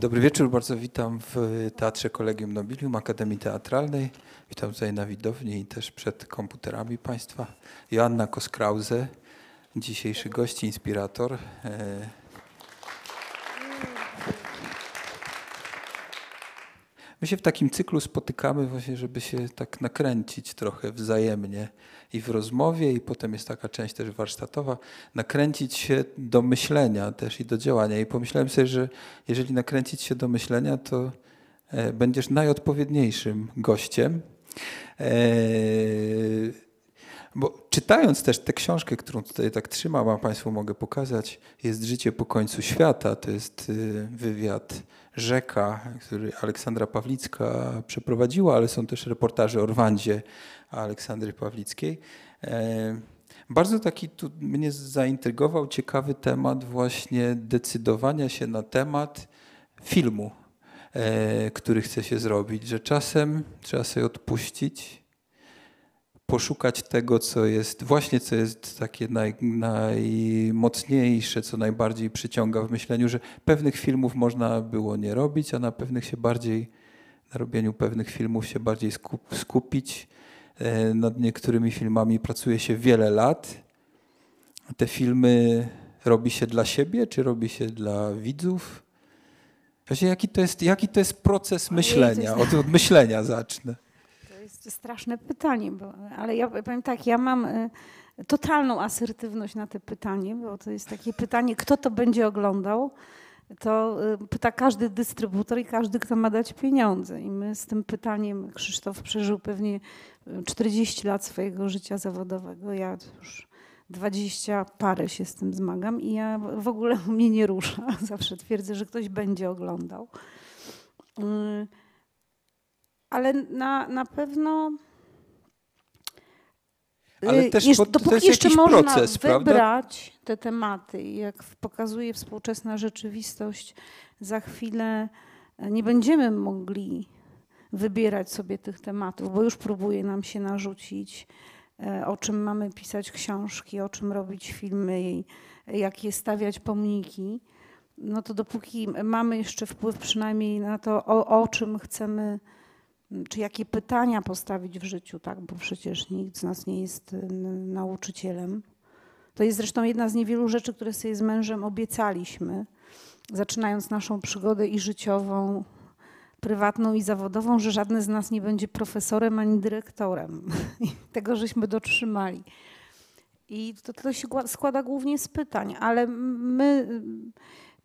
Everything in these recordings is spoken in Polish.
Dobry wieczór, bardzo witam w Teatrze Kolegium Nobilium Akademii Teatralnej. Witam tutaj na widowni i też przed komputerami Państwa. Joanna Koskrause, dzisiejszy gość, inspirator. My się w takim cyklu spotykamy właśnie, żeby się tak nakręcić trochę wzajemnie i w rozmowie, i potem jest taka część też warsztatowa, nakręcić się do myślenia też i do działania. I pomyślałem sobie, że jeżeli nakręcić się do myślenia, to e, będziesz najodpowiedniejszym gościem. E, bo czytając też tę książkę, którą tutaj tak trzymam, a Państwu mogę pokazać, jest Życie po końcu świata. To jest y, wywiad Rzeka, który Aleksandra Pawlicka przeprowadziła, ale są też reportaże o Rwandzie Aleksandry Pawlickiej. E, bardzo taki tu mnie zaintrygował ciekawy temat właśnie decydowania się na temat filmu, e, który chce się zrobić, że czasem trzeba sobie odpuścić, poszukać tego, co jest właśnie, co jest takie naj, najmocniejsze, co najbardziej przyciąga w myśleniu, że pewnych filmów można było nie robić, a na pewnych się bardziej, na robieniu pewnych filmów się bardziej skup, skupić. E, nad niektórymi filmami pracuje się wiele lat. Te filmy robi się dla siebie, czy robi się dla widzów? Właśnie jaki to jest, jaki to jest proces myślenia? Od, od myślenia zacznę straszne pytanie, bo, ale ja powiem tak, ja mam y, totalną asertywność na to pytanie, bo to jest takie pytanie, kto to będzie oglądał, to y, pyta każdy dystrybutor i każdy, kto ma dać pieniądze. I my z tym pytaniem, Krzysztof przeżył pewnie 40 lat swojego życia zawodowego, ja już 20 parę się z tym zmagam i ja w ogóle mnie nie rusza. Zawsze twierdzę, że ktoś będzie oglądał. Ale na, na pewno. Ale y, też Jesz, dopóki to jest jeszcze można proces, wybrać prawda? te tematy, jak pokazuje współczesna rzeczywistość, za chwilę e, nie będziemy mogli wybierać sobie tych tematów, bo już próbuje nam się narzucić, e, o czym mamy pisać książki, o czym robić filmy, jakie stawiać pomniki. No to dopóki mamy jeszcze wpływ przynajmniej na to, o, o czym chcemy czy jakie pytania postawić w życiu, tak? bo przecież nikt z nas nie jest y, nauczycielem. To jest zresztą jedna z niewielu rzeczy, które sobie z mężem obiecaliśmy, zaczynając naszą przygodę i życiową, prywatną i zawodową, że żadne z nas nie będzie profesorem ani dyrektorem. Tego żeśmy dotrzymali. I to, to się składa głównie z pytań, ale my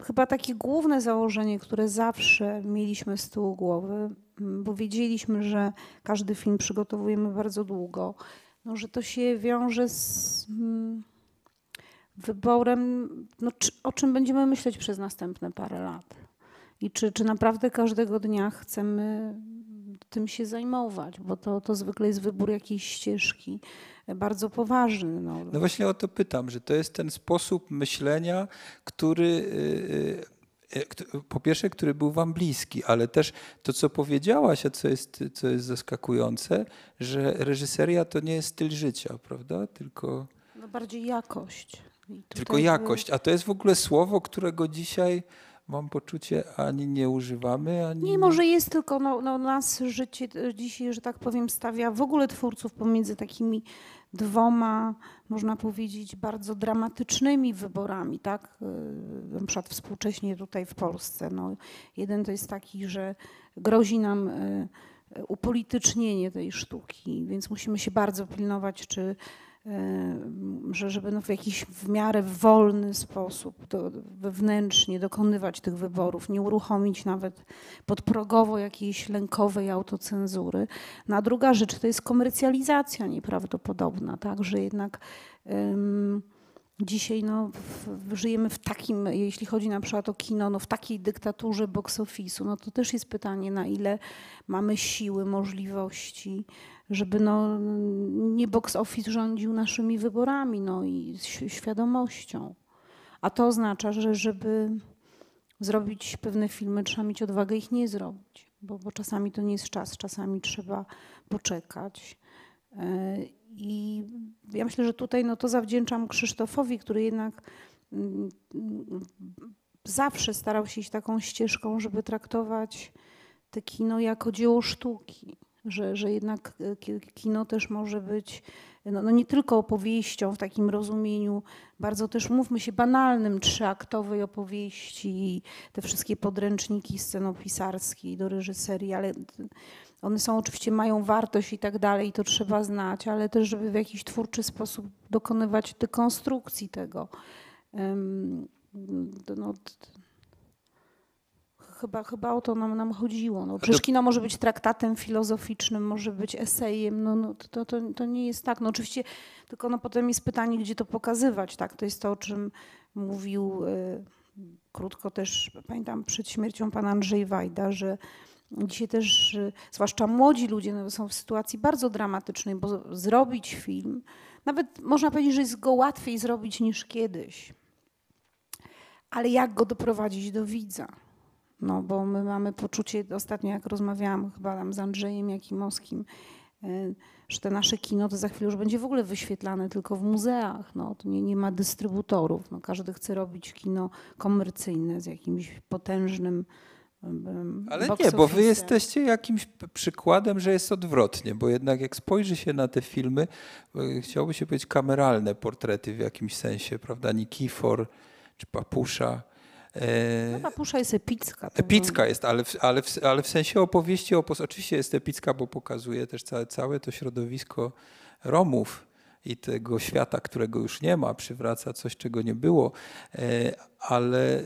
chyba takie główne założenie, które zawsze mieliśmy z tyłu głowy, Mm, bo wiedzieliśmy, że każdy film przygotowujemy bardzo długo, no, że to się wiąże z mm, wyborem, no, czy, o czym będziemy myśleć przez następne parę lat. I czy, czy naprawdę każdego dnia chcemy tym się zajmować, bo to, to zwykle jest wybór jakiejś ścieżki bardzo poważny. No. no właśnie o to pytam, że to jest ten sposób myślenia, który y, E, po pierwsze, który był wam bliski, ale też to, co powiedziałaś, a co jest, co jest zaskakujące, że reżyseria to nie jest styl życia, prawda? Tylko. No bardziej jakość. Tylko jakość. A to jest w ogóle słowo, którego dzisiaj mam poczucie, ani nie używamy, ani. Nie, może jest tylko no, no, nas życie dzisiaj, że tak powiem, stawia w ogóle twórców pomiędzy takimi dwoma, można powiedzieć, bardzo dramatycznymi wyborami, tak? Y, na przykład współcześnie tutaj w Polsce. No, jeden to jest taki, że grozi nam y, upolitycznienie tej sztuki, więc musimy się bardzo pilnować, czy że żeby no w jakiś w miarę wolny sposób do, wewnętrznie dokonywać tych wyborów, nie uruchomić nawet podprogowo jakiejś lękowej autocenzury. No a druga rzecz to jest komercjalizacja nieprawdopodobna, tak, że jednak dzisiaj no, w, żyjemy w takim, jeśli chodzi na przykład o kino, no, w takiej dyktaturze box office'u, no to też jest pytanie, na ile mamy siły, możliwości, żeby no, nie box office rządził naszymi wyborami no, i świadomością. A to oznacza, że żeby zrobić pewne filmy, trzeba mieć odwagę ich nie zrobić, bo, bo czasami to nie jest czas, czasami trzeba poczekać. E, I ja myślę, że tutaj no, to zawdzięczam Krzysztofowi, który jednak mm, zawsze starał się iść taką ścieżką, żeby traktować te kino jako dzieło sztuki, że, że jednak e, kino też może być no, no nie tylko opowieścią w takim rozumieniu, bardzo też, mówmy się, banalnym, trzyaktowej opowieści, te wszystkie podręczniki scenopisarskie do reżyserii, ale one są oczywiście, mają wartość i tak dalej, to trzeba znać, ale też, żeby w jakiś twórczy sposób dokonywać dekonstrukcji tego. No, chyba, chyba o to nam, nam chodziło. No, przecież kino może być traktatem filozoficznym, może być esejem, no, no to, to, to nie jest tak. No oczywiście, tylko no, potem jest pytanie, gdzie to pokazywać, tak? To jest to, o czym mówił y, krótko też, pamiętam, przed śmiercią pan Andrzej Wajda, że Dzisiaj też, y, zwłaszcza młodzi ludzie, no, są w sytuacji bardzo dramatycznej, bo zrobić film, nawet można powiedzieć, że jest go łatwiej zrobić niż kiedyś. Ale jak go doprowadzić do widza? No bo my mamy poczucie, ostatnio jak rozmawiałam chyba tam z Andrzejem Jakimowskim, e, że te nasze kino to za chwilę już będzie w ogóle wyświetlane tylko w muzeach. No, to nie, nie ma dystrybutorów. No, każdy chce robić kino komercyjne z jakimś potężnym ale nie, bo wy jesteście jakimś przykładem, że jest odwrotnie, bo jednak jak spojrzy się na te filmy, e, chciałoby się powiedzieć kameralne portrety w jakimś sensie, prawda? Nikifor czy Papusza, no, papusza jest epicka. Epicka jest, ale w, ale, w, ale w sensie opowieści, opos, oczywiście jest epicka, bo pokazuje też całe, całe to środowisko Romów i tego świata, którego już nie ma, przywraca coś, czego nie było. E, ale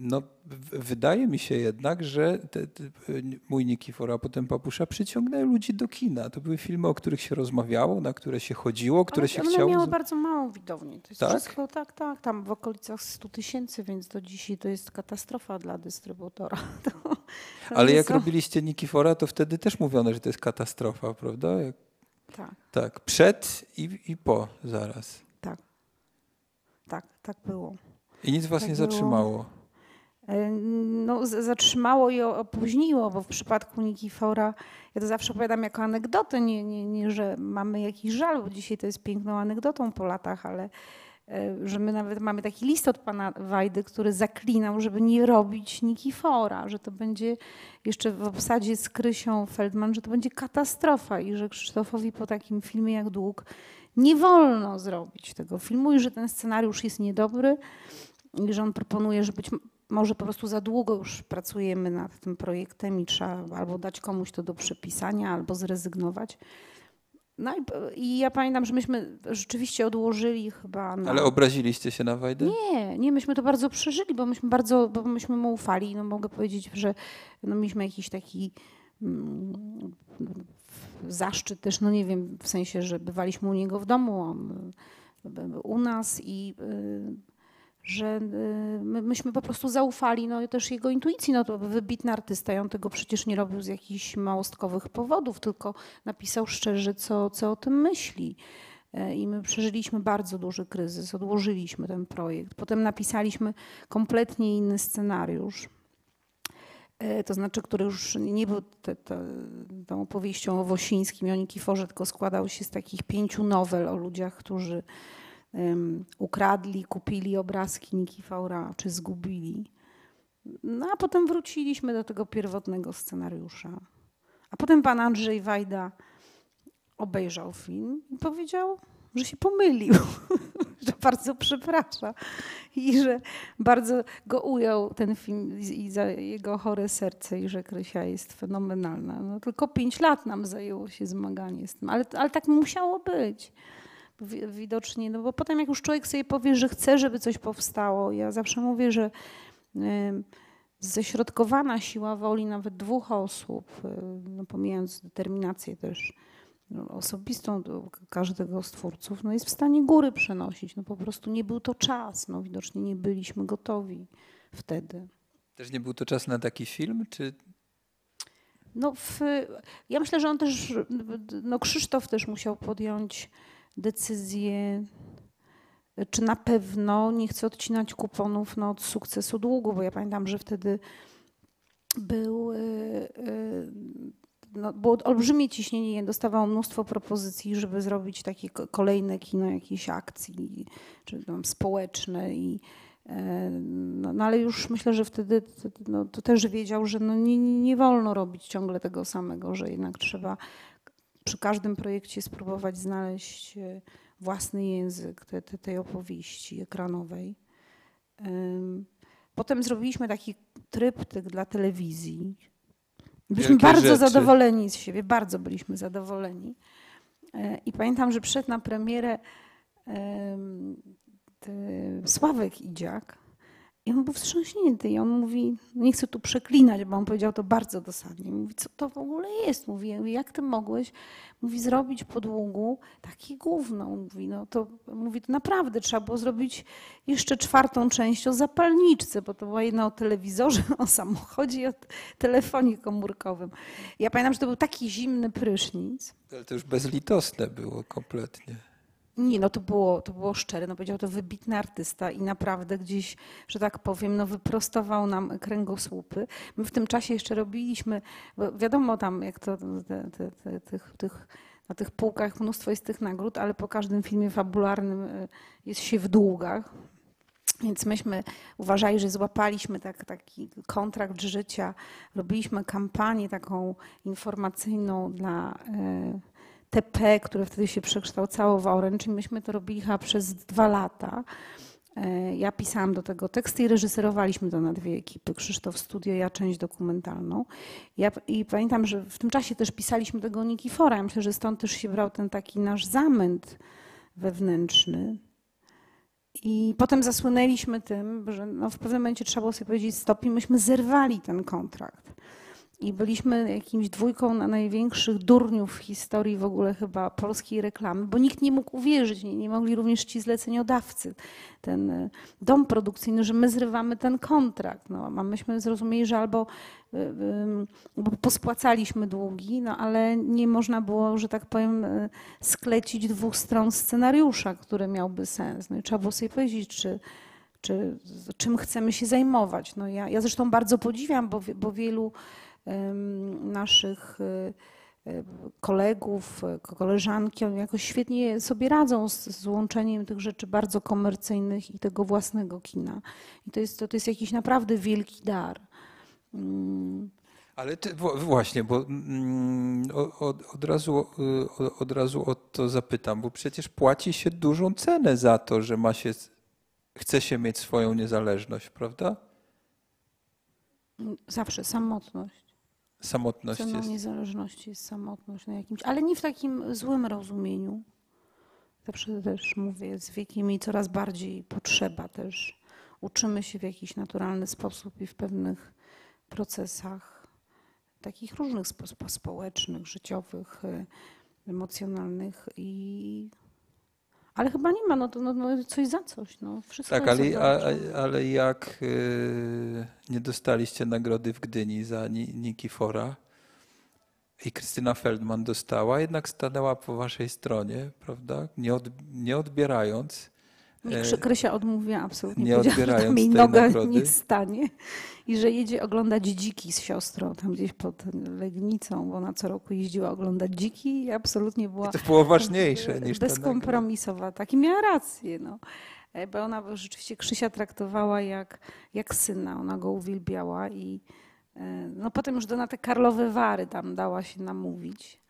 no, wydaje mi się jednak, że te, te, mój Nikifor, a potem Papusza przyciągnęły ludzi do kina. To były filmy, o których się rozmawiało, na które się chodziło, które ale się one chciało. Miały bardzo małą widownię. To jest tak? wszystko, tak, tak, tam w okolicach 100 tysięcy, więc do dzisiaj to jest katastrofa dla dystrybutora. To, to ale jak są... robiliście Nikifora, to wtedy też mówiono, że to jest katastrofa, prawda? Jak... Tak. Tak, przed i, i po zaraz. Tak, tak, tak było. I nic was tak nie było. zatrzymało? E, no, zatrzymało i opóźniło, bo w przypadku Nikifora, ja to zawsze opowiadam jako anegdotę, nie, nie, nie, że mamy jakiś żal, bo dzisiaj to jest piękną anegdotą po latach, ale że my nawet mamy taki list od pana Wajdy, który zaklinał, żeby nie robić Nikifora, że to będzie jeszcze w obsadzie z Krysią Feldman, że to będzie katastrofa i że Krzysztofowi po takim filmie jak Dług nie wolno zrobić tego filmu i że ten scenariusz jest niedobry i że on proponuje, że być może po prostu za długo już pracujemy nad tym projektem i trzeba albo dać komuś to do przepisania, albo zrezygnować. No i, ja pamiętam, że myśmy rzeczywiście odłożyli chyba. Na... Ale obraziliście się na Wajdę? Nie, nie, myśmy to bardzo przeżyli, bo myśmy bardzo, bo myśmy mu ufali. No mogę powiedzieć, że no, mieliśmy jakiś taki mm, zaszczyt też, no nie wiem, w sensie, że bywaliśmy u niego w domu, on, u nas i y, że y, my, myśmy po prostu zaufali no, też jego intuicji. No to wybitny artysta i on tego przecież nie robił z jakichś małostkowych powodów, tylko napisał szczerze, co, co o tym myśli. E, I my przeżyliśmy bardzo duży kryzys, odłożyliśmy ten projekt. Potem napisaliśmy kompletnie inny scenariusz. E, to znaczy, który już nie był te, te, tą opowieścią o Wosińskim i o Nikiforze, tylko składał się z takich pięciu nowel o ludziach, którzy ukradli, kupili obrazki Nikifaura, czy zgubili. No a potem wróciliśmy do tego pierwotnego scenariusza. A potem pan Andrzej Wajda obejrzał film i powiedział, że się pomylił, że bardzo przeprasza i że bardzo go ujął ten film i za jego chore serce i że Krysia jest fenomenalna. No, tylko pięć lat nam zajęło się zmaganie z tym, ale, ale tak musiało być. Widocznie, no bo potem jak już człowiek sobie powie, że chce, żeby coś powstało, ja zawsze mówię, że ześrodkowana siła woli nawet dwóch osób, no pomijając determinację też no, osobistą każdego z twórców, no jest w stanie góry przenosić. No po prostu nie był to czas, no widocznie nie byliśmy gotowi wtedy. Też nie był to czas na taki film, czy no w, ja myślę, że on też, no Krzysztof też musiał podjąć decyzję, czy na pewno nie chce odcinać kuponów no, od sukcesu długu, bo ja pamiętam, że wtedy był, e, e, no, było olbrzymie ciśnienie, dostawał mnóstwo propozycji, żeby zrobić takie kolejne kino jakiejś akcji, czy tam społeczne i E, no, no, ale już myślę, że wtedy no, to też wiedział, że no nie, nie wolno robić ciągle tego samego, że jednak trzeba przy każdym projekcie spróbować znaleźć e, własny język te, te, tej opowieści ekranowej. Potem zrobiliśmy taki tryptyk dla telewizji. Byliśmy Wielkie bardzo rzeczy. zadowoleni z siebie, bardzo byliśmy zadowoleni. E, I pamiętam, że przed na premierę Sławek Idziak i on był wstrząśnięty i on mówi, nie chcę tu przeklinać, bo on powiedział to bardzo dosadnie. Mówi, co to w ogóle jest? Mówi, jak ty mogłeś, mówi, zrobić podługu takie gówno. Mówi, no to, mówi, to naprawdę trzeba było zrobić jeszcze czwartą część o zapalniczce, bo to była jedna o telewizorze, o samochodzie i o telefonie komórkowym. Ja pamiętam, że to był taki zimny prysznic. Ale to już bezlitosne było kompletnie. Nie, no to było, to było szczere. No powiedział to wybitny artysta i naprawdę gdzieś, że tak powiem, no wyprostował nam kręgosłupy. My w tym czasie jeszcze robiliśmy, wiadomo tam, jak to te, te, te, tych, tych, na tych półkach mnóstwo jest tych nagród, ale po każdym filmie fabularnym y, jest się w długach. Więc myśmy uważali, że złapaliśmy tak, taki kontrakt życia, robiliśmy kampanię taką informacyjną dla y, TP, które wtedy się przekształcało w Orange i myśmy to robili chyba przez dwa lata. E, ja pisałam do tego teksty i reżyserowaliśmy to na dwie ekipy. Krzysztof Studio, ja część dokumentalną. Ja, I pamiętam, że w tym czasie też pisaliśmy tego Nikifora. Ja myślę, że stąd też się brał ten taki nasz zamęt wewnętrzny. I potem zasłynęliśmy tym, że no w pewnym momencie trzeba było sobie powiedzieć stop i myśmy zerwali ten kontrakt. I byliśmy jakimś dwójką na największych durniów w historii w ogóle chyba polskiej reklamy, bo nikt nie mógł uwierzyć, nie, nie mogli również ci zleceniodawcy, ten e, dom produkcyjny, że my zrywamy ten kontrakt. No, myśmy zrozumieli, że albo e, bo pospłacaliśmy długi, no ale nie można było, że tak powiem, e, sklecić dwóch stron scenariusza, który miałby sens. No i trzeba było sobie powiedzieć, czy, czy czym chcemy się zajmować. No ja, ja zresztą bardzo podziwiam, bo, bo wielu naszych y, y, kolegów, koleżanki, oni jakoś świetnie sobie radzą z, z łączeniem tych rzeczy bardzo komercyjnych i tego własnego kina. I to jest, to, to jest jakiś naprawdę wielki dar. Mm. Ale ty, właśnie, bo mm, od, od, razu, y, od razu o to zapytam, bo przecież płaci się dużą cenę za to, że ma się, chce się mieć swoją niezależność, prawda? Zawsze samotność samotność Ceną jest. niezależności jest samotność na jakimś, ale nie w takim złym rozumieniu. Zawsze też mówię, z wiekiem i coraz bardziej potrzeba też. Uczymy się w jakiś naturalny sposób i w pewnych procesach takich różnych społecznych, życiowych, y, emocjonalnych i ale chyba nie ma, no to no, no coś za coś. No. Wszystko tak, ale, a, ale jak y, nie dostaliście nagrody w Gdyni za Nikifora i Krystyna Feldman dostała, jednak stanęła po waszej stronie, prawda? Nie, od, nie odbierając nie, Krysia odmówiła absolutnie. Nie odbierając że noga nagrody. nie stanie i że jedzie oglądać dziki z siostrą tam gdzieś pod Legnicą, bo ona co roku jeździła oglądać dziki i absolutnie była... I to było ważniejsze niż Bezkompromisowa. Tak i miała rację. No. E, bo ona rzeczywiście Krzysia traktowała jak, jak syna. Ona go uwielbiała i e, no potem już do na te Karlowe Wary tam dała się namówić.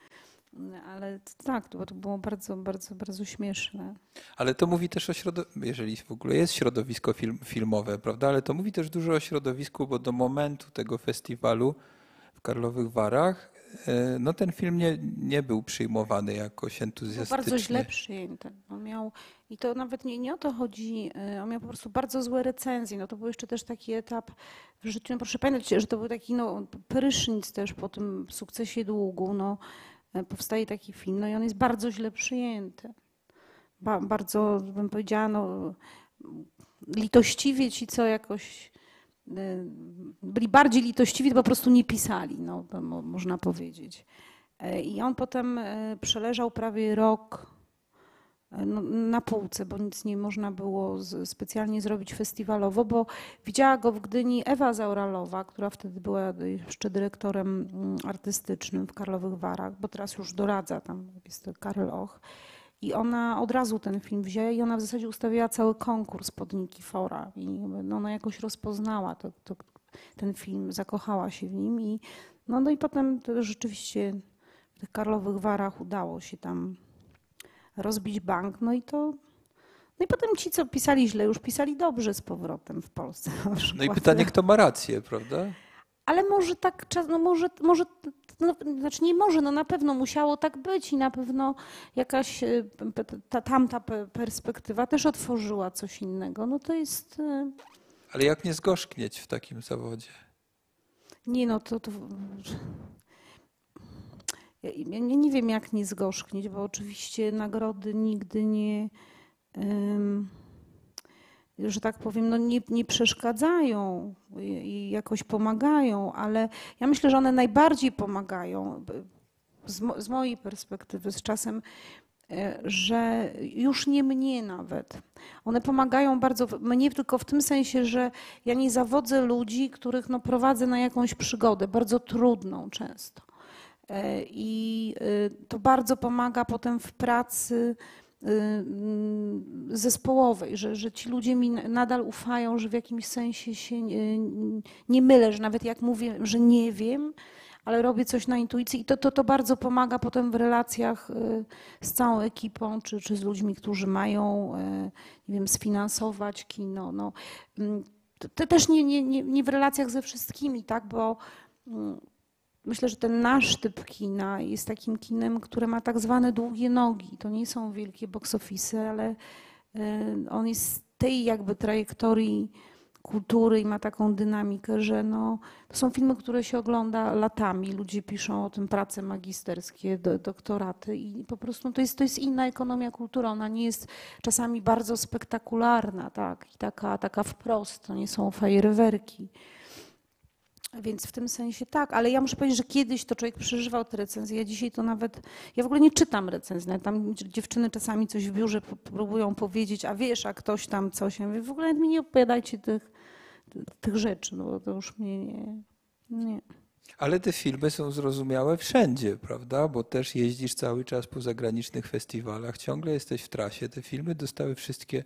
Ale tak, to było bardzo, bardzo, bardzo śmieszne. Ale to mówi też o środowisku, jeżeli w ogóle jest środowisko film, filmowe, prawda? Ale to mówi też dużo o środowisku, bo do momentu tego festiwalu w Karlowych Warach e, no ten film nie, nie był przyjmowany jakoś entuzjastycznie. Był bardzo źle przyjęty. On miał, I to nawet nie, nie o to chodzi, e, on miał po prostu bardzo złe recenzje. No to był jeszcze też taki etap w życiu. No proszę pamiętać, że to był taki no, prysznic też po tym sukcesie długu. No, powstaje taki film, no i on jest bardzo źle przyjęty. Ba, bardzo, bym powiedziała, no, litościwie ci, co jakoś e, byli bardziej litościwi, to po prostu nie pisali, no, można powiedzieć. E, I on potem przeleżał prawie rok na półce, bo nic nie można było specjalnie zrobić festiwalowo, bo widziała go w Gdyni Ewa Zauralowa, która wtedy była jeszcze dyrektorem mm, artystycznym w Karlowych Warach, bo teraz już doradza, tam jest Karl Och. I ona od razu ten film wzięła i ona w zasadzie ustawiała cały konkurs pod Nikifora. I no, ona jakoś rozpoznała to, to, ten film, zakochała się w nim. I, no, no i potem rzeczywiście w tych Karlowych Warach udało się tam rozbić bank. No i to no i potem ci, co pisali źle, już pisali dobrze z powrotem w Polsce. No i pytanie, kto ma rację, prawda? Ale może tak, no może, może no, znaczy nie może, no na pewno musiało tak być i na pewno jakaś e, ta, tamta perspektywa też otworzyła coś innego. No to jest... E, Ale jak nie zgorzknieć w takim zawodzie? Nie no, to... to... Ja nie wiem, jak nie zgorzknieć, bo oczywiście nagrody nigdy nie że tak powiem, no nie, nie przeszkadzają i jakoś pomagają, ale ja myślę, że one najbardziej pomagają z, mo z mojej perspektywy z czasem, e, że już nie mnie nawet. One pomagają bardzo mnie tylko w tym sensie, że ja nie zawodzę ludzi, których no prowadzę na jakąś przygodę, bardzo trudną często. E, I e, to bardzo pomaga potem w pracy Y, y, zespołowej, że, że ci ludzie mi nadal ufają, że w jakimś sensie się nie, nie mylę, że nawet jak mówię, że nie wiem, ale robię coś na intuicji i to, to, to bardzo pomaga potem w relacjach y, z całą ekipą, czy, czy z ludźmi, którzy mają, nie wiem, sfinansować kino. No. Mm, to też nie, nie, nie, nie w relacjach ze wszystkimi, tak, bo mm, Myślę, że ten nasz typ kina jest takim kinem, które ma tak zwane długie nogi. To nie są wielkie box office, ale e, on jest tej jakby trajektorii kultury i ma taką dynamikę, że no, to są filmy, które się ogląda latami. Ludzie piszą o tym prace magisterskie, do, doktoraty i po prostu to jest, to jest inna ekonomia kultury. Ona nie jest czasami bardzo spektakularna, tak, i taka, taka wprost. To nie są fajerwerki. Więc w tym sensie tak, ale ja muszę powiedzieć, że kiedyś to człowiek przeżywał te recenzje, ja dzisiaj to nawet, ja w ogóle nie czytam recenzji, tam dziewczyny czasami coś w biurze próbują powiedzieć, a wiesz, a ktoś tam coś, ja mówię, w ogóle mi nie opowiadajcie tych, tych rzeczy, no bo to już mnie nie, nie. Ale te filmy są zrozumiałe wszędzie, prawda? Bo też jeździsz cały czas po zagranicznych festiwalach, ciągle jesteś w trasie. Te filmy dostały wszystkie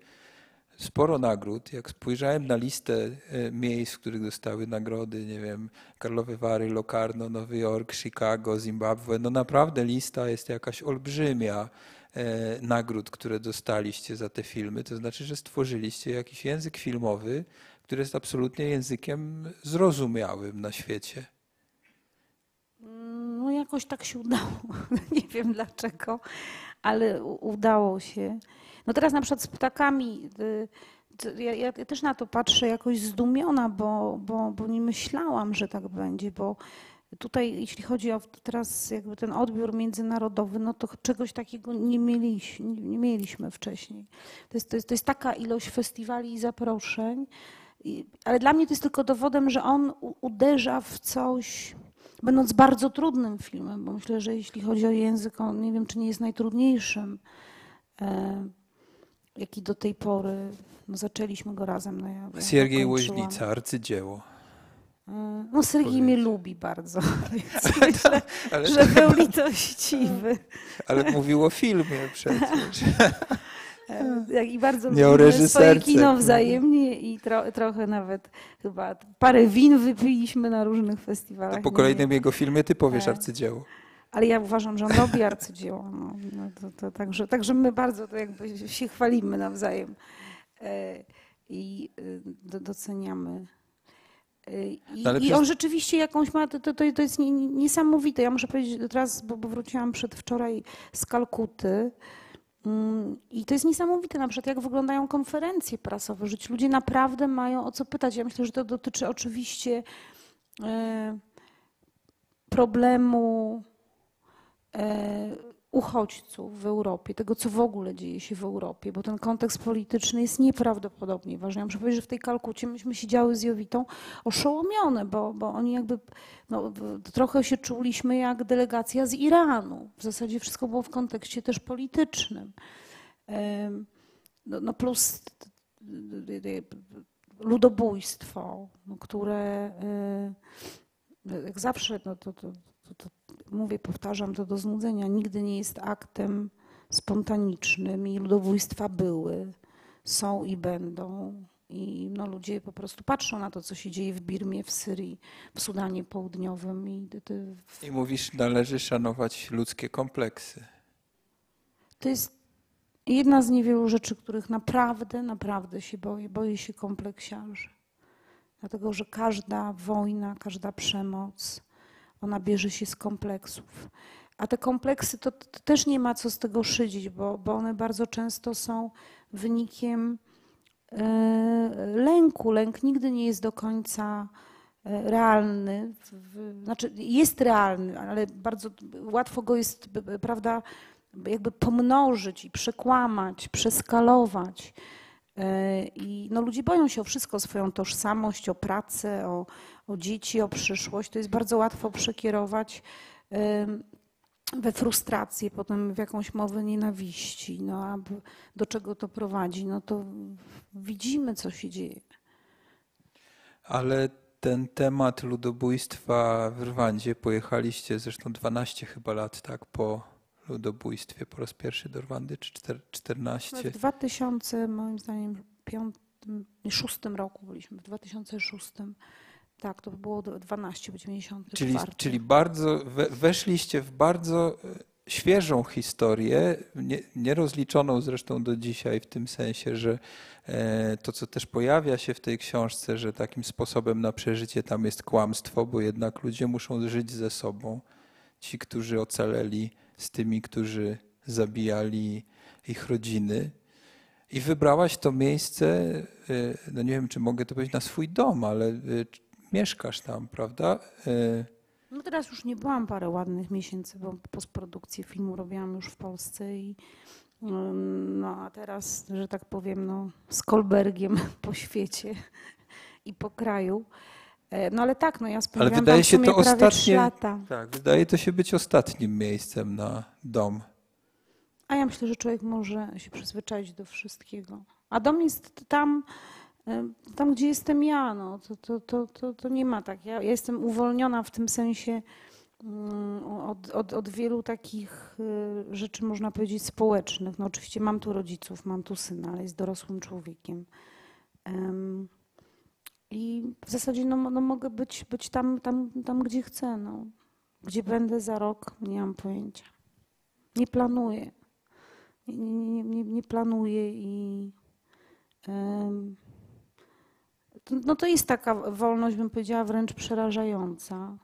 sporo nagród. Jak spojrzałem na listę e, miejsc, w których dostały nagrody, nie wiem, Karlowe Wary, Locarno, Nowy Jork, Chicago, Zimbabwe, no naprawdę lista jest jakaś olbrzymia e, nagród, które dostaliście za te filmy. To znaczy, że stworzyliście jakiś język filmowy, który jest absolutnie językiem zrozumiałym na świecie. No jakoś tak się udało. Nie wiem dlaczego, ale udało się. No teraz na przykład z ptakami, y, ja, ja, też na to patrzę jakoś zdumiona, bo, bo, bo nie myślałam, że tak będzie, bo tutaj jeśli chodzi o teraz jakby ten odbiór międzynarodowy, no to czegoś takiego nie mieliśmy, nie mieliśmy wcześniej. To jest, to, jest, to jest taka ilość festiwali i zaproszeń, ale dla mnie to jest tylko dowodem, że on uderza w coś, będąc bardzo trudnym filmem, bo myślę, że jeśli chodzi o język, on nie wiem, czy nie jest najtrudniejszym. Jaki do tej pory, no zaczęliśmy go razem. No ja, Siergiej Łoźnica, arcydzieło. E, no Sergiej mnie lubi bardzo, więc myślę, ale, że był litościwy. Ale mówił o filmie przecież. I bardzo Miał lubimy swoje kino wzajemnie i tro, trochę nawet chyba parę win wypiliśmy na różnych festiwalach. To po kolejnym jego filmie ty powiesz e. arcydzieło. Ale ja uważam, że on robi arcydzieło. No, no to, to, także, także my bardzo to jakby się chwalimy nawzajem e, i e, doceniamy. E, I, no I, on rzeczywiście jakąś ma, to, to, to jest niesamowite. Ja muszę powiedzieć teraz, bo, bo wróciłam przedwczoraj z Kalkuty. Mm, I to jest niesamowite, na przykład jak wyglądają konferencje prasowe, że ci ludzie naprawdę mają o co pytać. Ja myślę, że to dotyczy oczywiście problemu E, uchodźców w Europie, tego co w ogóle dzieje się w Europie, bo ten kontekst polityczny jest nieprawdopodobnie ważny. Ja muszę powiedzieć, że w tej Kalkucie myśmy siedziały z Jowitą oszołomione, bo, bo oni jakby no, trochę się czuliśmy jak delegacja z Iranu. W zasadzie wszystko było w kontekście też politycznym. No, no plus ludobójstwo, no, które e, jak zawsze no, to, to, to, mówię, powtarzam to do znudzenia, nigdy nie jest aktem spontanicznym i ludobójstwa były, są i będą. I no, ludzie po prostu patrzą na to, co się dzieje w Birmie, w Syrii, w Sudanie Południowym. I, I mówisz, należy szanować ludzkie kompleksy. To jest jedna z niewielu rzeczy, których naprawdę, naprawdę się boję. Boję się kompleksiarzy. Dlatego, że każda wojna, każda przemoc, ona bierze się z kompleksów. A te kompleksy to, to też nie ma co z tego szydzić, bo, bo one bardzo często są wynikiem e, lęku. Lęk nigdy nie jest do końca e, realny. Znaczy jest realny, ale bardzo łatwo go jest, prawda, jakby pomnożyć i przekłamać, przeskalować. E, I no, ludzie boją się o wszystko, o swoją tożsamość, o pracę, o, o dzieci, o przyszłość. To jest bardzo łatwo przekierować we frustrację, potem w jakąś mowę nienawiści. No, a do czego to prowadzi? No to widzimy, co się dzieje. Ale ten temat ludobójstwa w Rwandzie, pojechaliście zresztą 12 chyba lat tak po ludobójstwie po raz pierwszy do Rwandy, czy 14? W 2000, moim zdaniem, 2006 roku byliśmy, w 2006. Tak, to było 12, 94. Czyli, czyli bardzo, weszliście w bardzo e, świeżą historię, nie, nierozliczoną zresztą do dzisiaj, w tym sensie, że e, to, co też pojawia się w tej książce, że takim sposobem na przeżycie tam jest kłamstwo, bo jednak ludzie muszą żyć ze sobą. Ci, którzy ocaleli z tymi, którzy zabijali ich rodziny. I wybrałaś to miejsce, y, no nie wiem, czy mogę to powiedzieć na swój dom, ale mieszkasz tam, prawda? Y, no teraz już nie byłam parę ładnych miesięcy, bo postprodukcję filmu robiłam już w Polsce i no a teraz, że tak powiem, no, z Kolbergiem po świecie i po kraju. E, no ale tak, no ja spędziłam ale wydaje się to ostatnie, lata. Tak, wydaje to się być ostatnim miejscem na dom. A ja myślę, że człowiek może się przyzwyczaić do wszystkiego. A dom jest tam, tam gdzie jestem ja. No, to, to, to, to, to nie ma tak. Ja, jestem uwolniona w tym sensie mm, od, od, od wielu takich e, rzeczy, można powiedzieć, społecznych. No oczywiście mam tu rodziców, mam tu syna, ale jest dorosłym człowiekiem. I w zasadzie no, no mogę być, być tam, tam, tam, gdzie chcę. No. Gdzie będę za rok, nie mam pojęcia. Nie planuję. Nie, nie, nie, nie planuję i no to jest taka wolność, bym powiedziała, wręcz przerażająca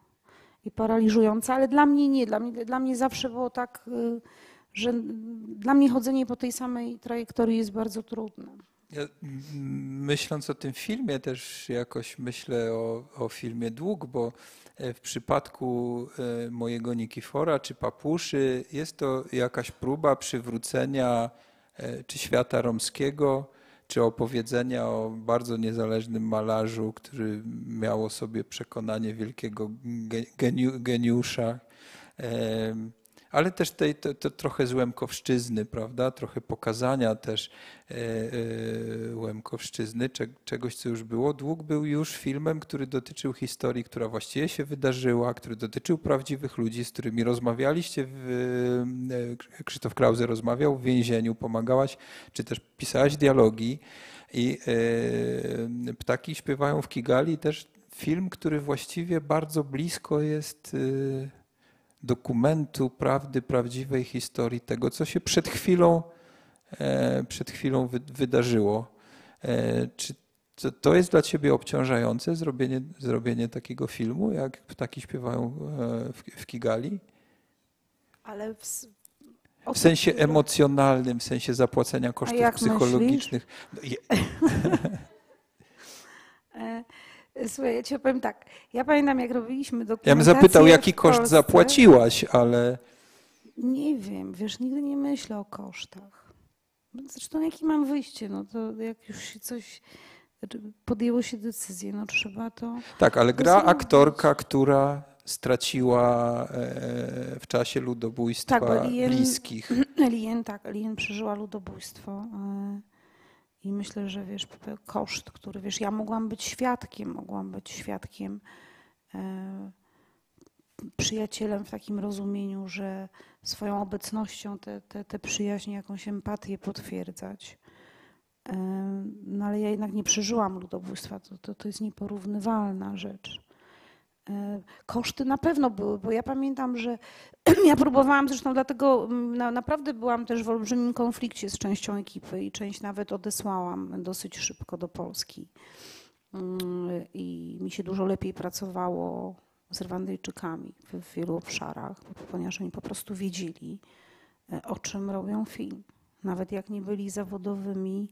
i paraliżująca, ale dla mnie nie. Dla mnie, dla mnie zawsze było tak, y, że dla mnie chodzenie po tej samej trajektorii jest bardzo trudne. Ja, myśląc o tym filmie, też jakoś myślę o, o filmie Dług, bo e, w przypadku e, mojego Nikifora czy Papuszy jest to jakaś próba przywrócenia e, czy świata romskiego, czy opowiedzenia o bardzo niezależnym malarzu, który miał o sobie przekonanie wielkiego geniusza ale też tej to, to trochę z Łemkowszczyzny, prawda? Trochę pokazania też e, e, Łemkowszczyzny, cze, czegoś, co już było. Dług był już filmem, który dotyczył historii, która właściwie się wydarzyła, który dotyczył prawdziwych ludzi, z którymi rozmawialiście. W, e, Krzysztof Krause rozmawiał w więzieniu, pomagałaś, czy też pisałaś dialogi. I Ptaki śpiewają w Kigali też film, który właściwie bardzo blisko jest dokumentu prawdy, prawdziwej historii tego, co się przed chwilą, e, przed chwilą wydarzyło. E, czy to jest dla ciebie obciążające, zrobienie, zrobienie takiego filmu, jak ptaki śpiewają e, w, w Kigali? Ale w, w sensie emocjonalnym, w sensie zapłacenia kosztów psychologicznych. No, Słuchaj, ja ci opowiem tak. Ja pamiętam, jak robiliśmy dokumentację Ja bym zapytał, jaki koszt zapłaciłaś, ale... Nie wiem, wiesz, nigdy nie myślę o kosztach. Zresztą jakie mam wyjście? No to jak już się coś znaczy, podjęło się decyzję, no trzeba to. Tak, ale gra zrobić. aktorka, która straciła e, w czasie ludobójstwa tak, Lien, bliskich. Lien, tak, Lien przeżyła ludobójstwo. E, i myślę, że wiesz, koszt, który wiesz, ja mogłam być świadkiem, mogłam być świadkiem e, przyjacielem w takim rozumieniu, że swoją obecnością te, te, te przyjaźnie, jakąś empatię potwierdzać. No ale ja jednak nie przeżyłam ludobójstwa, to, to, to jest nieporównywalna rzecz. Koszty na pewno były, bo ja pamiętam, że ja próbowałam, zresztą dlatego mm, na, naprawdę byłam też w olbrzymim konflikcie z częścią ekipy i część nawet odesłałam dosyć szybko do Polski. Mm, I mi się dużo lepiej pracowało z Rwandyjczykami w wielu obszarach, ponieważ oni po prostu wiedzieli, e, o czym robią film. Nawet jak nie byli zawodowymi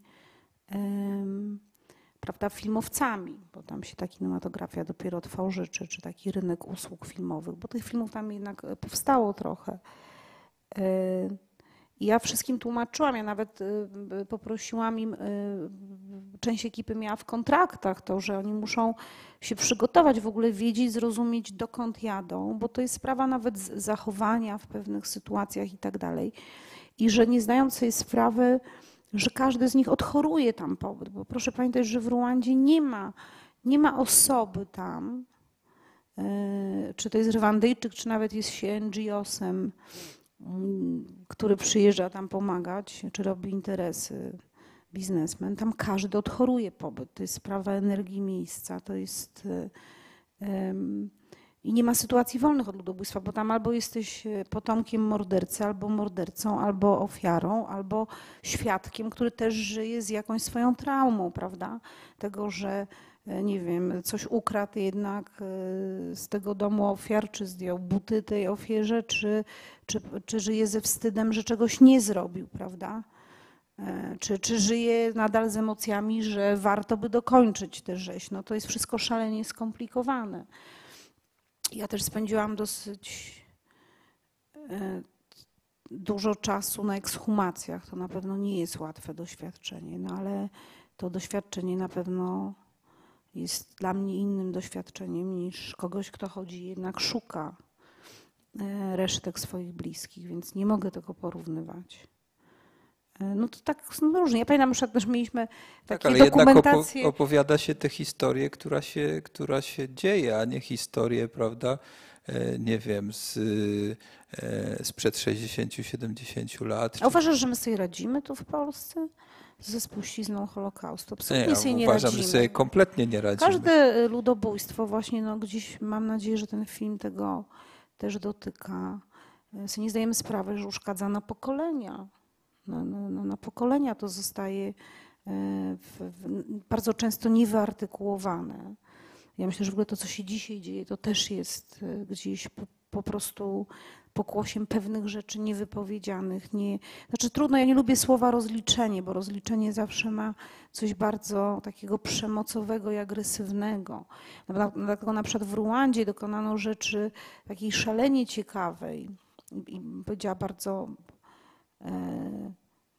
prawda, filmowcami, bo tam się ta kinematografia dopiero tworzy, czy, czy taki rynek usług filmowych, bo tych filmów tam jednak e, powstało trochę. E, ja wszystkim tłumaczyłam, ja nawet poprosiłam im, część ekipy miała w kontraktach to, że oni muszą się przygotować, w ogóle wiedzieć, zrozumieć dokąd jadą, bo to jest sprawa nawet zachowania w pewnych sytuacjach i tak dalej. I że nie zdając sobie sprawy, że każdy z nich odchoruje tam pobyt, bo proszę pamiętać, że w Ruandzie nie ma, nie ma osoby tam, e, czy to jest Rwandyjczyk, czy nawet jest się NGO-sem, mm, który przyjeżdża tam pomagać, czy robi interesy biznesmen, tam każdy odchoruje pobyt. To jest sprawa energii miejsca, to jest. Um, i nie ma sytuacji wolnych od ludobójstwa, bo tam albo jesteś e, potomkiem mordercy, albo mordercą, albo ofiarą, albo świadkiem, który też żyje z jakąś swoją traumą, prawda? Tego, że e, nie wiem, coś ukradł jednak z tego domu ofiar, czy zdjął buty tej ofierze, czy, czy, czy żyje ze wstydem, że czegoś nie zrobił, prawda? E, czy, czy żyje nadal z emocjami, że warto by dokończyć tę rzeź. No to jest wszystko szalenie skomplikowane. Ja też spędziłam dosyć e, dużo czasu na ekshumacjach. To na pewno nie jest łatwe doświadczenie, no ale to doświadczenie na pewno jest dla mnie innym doświadczeniem niż kogoś, kto chodzi jednak szuka e, resztek swoich bliskich, więc nie mogę tego porównywać. E, no to tak no różnie. Ja pamiętam, że też mieliśmy takie tak, ale dokumentacje. Jednak opowiada się tę historię, która się, która się dzieje, a nie historię, prawda, e, nie wiem, z, e, sprzed 60-70 lat. A uważasz, że my sobie radzimy tu w Polsce? ze spuścizną Holokaustu. Absolutnie nie, sobie nie uważam, radzimy. że sobie kompletnie nie radzimy. Każde ludobójstwo właśnie, no gdzieś mam nadzieję, że ten film tego też dotyka. Sobie nie zdajemy sprawy, że uszkadza na pokolenia na, na, pokolenia to zostaje e, w, w, bardzo często niewyartykułowane. Ja myślę, że w ogóle to, co się dzisiaj dzieje, to też jest e, gdzieś po, po prostu pokłosiem pewnych rzeczy niewypowiedzianych. Nie, znaczy trudno, ja nie lubię słowa rozliczenie, bo rozliczenie zawsze ma coś bardzo takiego przemocowego i agresywnego. Dlatego na przykład w Ruandzie dokonano rzeczy takiej szalenie ciekawej i powiedziała bardzo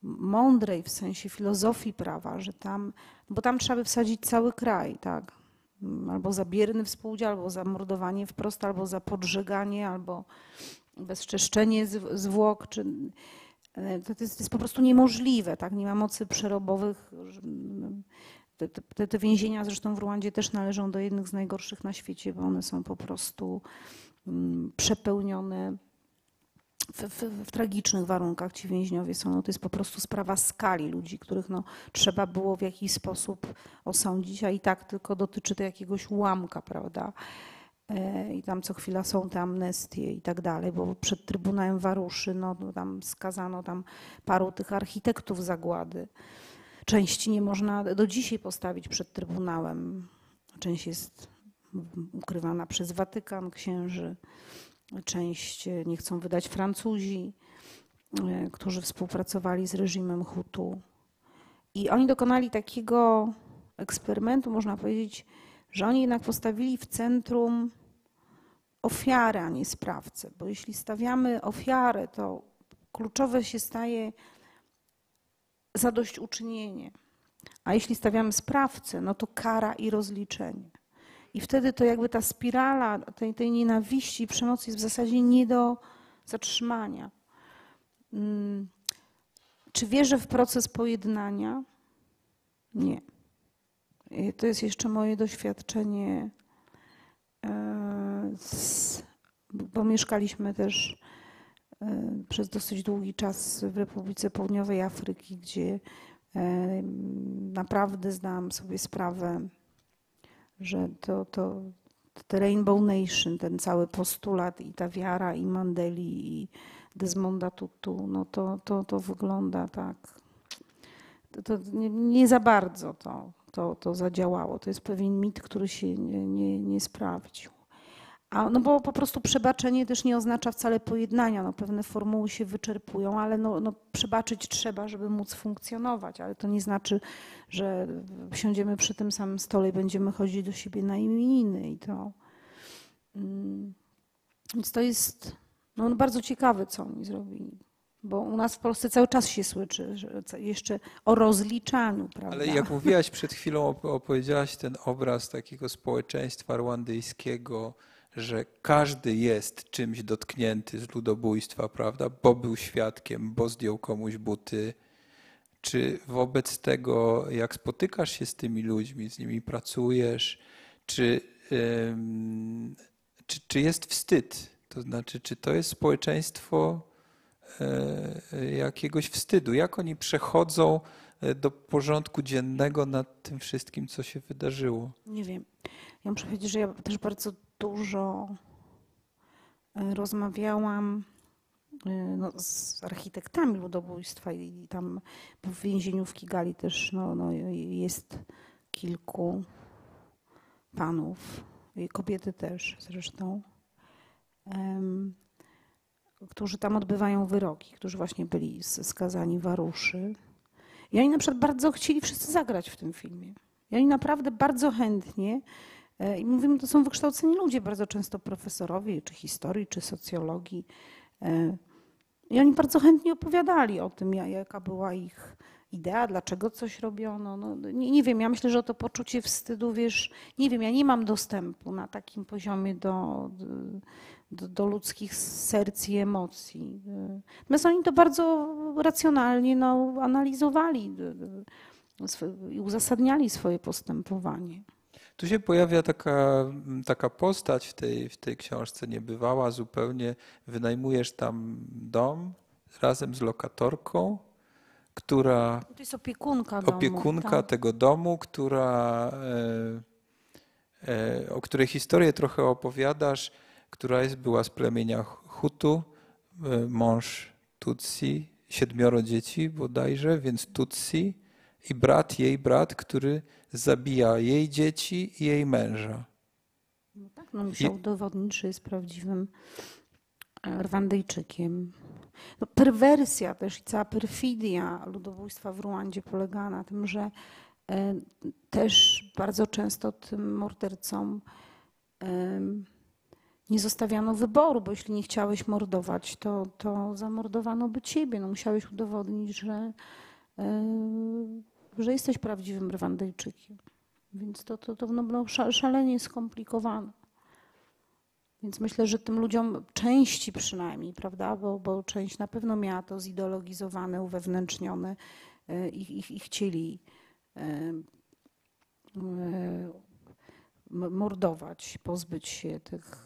mądrej w sensie filozofii prawa, że tam, bo tam trzeba by wsadzić cały kraj, tak? Albo za bierny współudział, albo za mordowanie wprost, albo za podżeganie, albo bezczeszczenie zwłok, czy e, to jest, to jest po prostu niemożliwe, tak? Nie ma mocy przerobowych. Te, te, te, więzienia zresztą w Ruandzie też należą do jednych z najgorszych na świecie, bo one są po prostu mm, przepełnione w, w, w, tragicznych warunkach ci więźniowie są. No to jest po prostu sprawa skali ludzi, których no, trzeba było w jakiś sposób osądzić, a i tak tylko dotyczy to jakiegoś ułamka, prawda? E, I tam co chwila są te amnestie i tak dalej, bo przed Trybunałem Waruszy no, no, tam skazano tam paru tych architektów zagłady. Części nie można do dzisiaj postawić przed Trybunałem. Część jest ukrywana przez Watykan, księży część e, nie chcą wydać Francuzi, e, którzy współpracowali z reżimem Hutu. I oni dokonali takiego eksperymentu, można powiedzieć, że oni jednak postawili w centrum ofiarę, a nie sprawcę. Bo jeśli stawiamy ofiarę, to kluczowe się staje zadośćuczynienie. A jeśli stawiamy sprawcę, no to kara i rozliczenie. I wtedy to jakby ta spirala tej, tej nienawiści i przemocy jest w zasadzie nie do zatrzymania. Mm. Czy wierzę w proces pojednania? Nie. To jest jeszcze moje doświadczenie e, z bo mieszkaliśmy też e, przez dosyć długi czas w Republice Południowej Afryki, gdzie e, naprawdę zdałam sobie sprawę, że to, to te Rainbow Nation, ten cały postulat i ta wiara i Mandeli i Desmonda Tutu, no to, to, to wygląda tak. To, to nie, nie, za bardzo to, to, to zadziałało. To jest pewien mit, który się nie, nie, nie sprawdził. A, no bo po prostu przebaczenie też nie oznacza wcale pojednania. No, pewne formuły się wyczerpują, ale no, no, przebaczyć trzeba, żeby móc funkcjonować. Ale to nie znaczy, że siądziemy przy tym samym stole i będziemy chodzić do siebie na imieniny. I to, mm, więc to jest no, bardzo ciekawe, co oni zrobili. Bo u nas w Polsce cały czas się słyszy jeszcze o rozliczaniu, prawda? Ale jak mówiłaś przed chwilą, opowiedziałaś ten obraz takiego społeczeństwa rwandyjskiego, że każdy jest czymś dotknięty z ludobójstwa, prawda? Bo był świadkiem, bo zdjął komuś buty. Czy wobec tego, jak spotykasz się z tymi ludźmi, z nimi pracujesz, czy, czy, czy jest wstyd? To znaczy, czy to jest społeczeństwo e, jakiegoś wstydu? Jak oni przechodzą e, do porządku dziennego nad tym wszystkim, co się wydarzyło? Nie wiem. Ja muszę powiedzieć, że ja też bardzo dużo e, rozmawiałam e, no, z architektami ludobójstwa i tam w więzieniu w Kigali też no, no, jest kilku panów, i kobiety też zresztą, um, którzy tam odbywają wyroki, którzy właśnie byli skazani w Aruszy. I oni na przykład bardzo chcieli wszyscy zagrać w tym filmie. I oni naprawdę bardzo chętnie I mówimy, to są wykształceni ludzie, bardzo często profesorowie, czy historii, czy socjologii. E, I oni bardzo chętnie opowiadali o tym, jaka była ich idea, dlaczego coś robiono. No, nie, nie, wiem, ja myślę, że to poczucie wstydu, wiesz, nie wiem, ja nie mam dostępu na takim poziomie do, do, do ludzkich serc i emocji. E, natomiast oni to bardzo racjonalnie no, analizowali i uzasadniali swoje postępowanie. Tu się pojawia taka, taka postać w tej, w tej książce niebywała zupełnie. Wynajmujesz tam dom razem z lokatorką, która. To jest opiekunka domu. Opiekunka tak. tego domu, która, e, e, o której historię trochę opowiadasz, która jest, była z plemienia Hutu, e, mąż Tutsi, siedmioro dzieci bodajże, więc Tutsi i brat, jej brat, który zabija jej dzieci i jej męża. No tak, no musiał I... udowodnić, że jest prawdziwym e, Rwandyjczykiem. No, perwersja też i cała perfidia ludobójstwa w Ruandzie polegała na tym, że e, też bardzo często tym mordercom nie zostawiano wyboru, bo jeśli nie chciałeś mordować, to, to zamordowano by ciebie. No, musiałeś udowodnić, że że jesteś prawdziwym Rwandyjczykiem. Więc to, to, to no, no, szalenie skomplikowane. Więc myślę, że tym ludziom części przynajmniej, prawda, bo, bo część na pewno miała to zideologizowane, uwewnętrznione i, i, i chcieli e, e, mordować, pozbyć się tych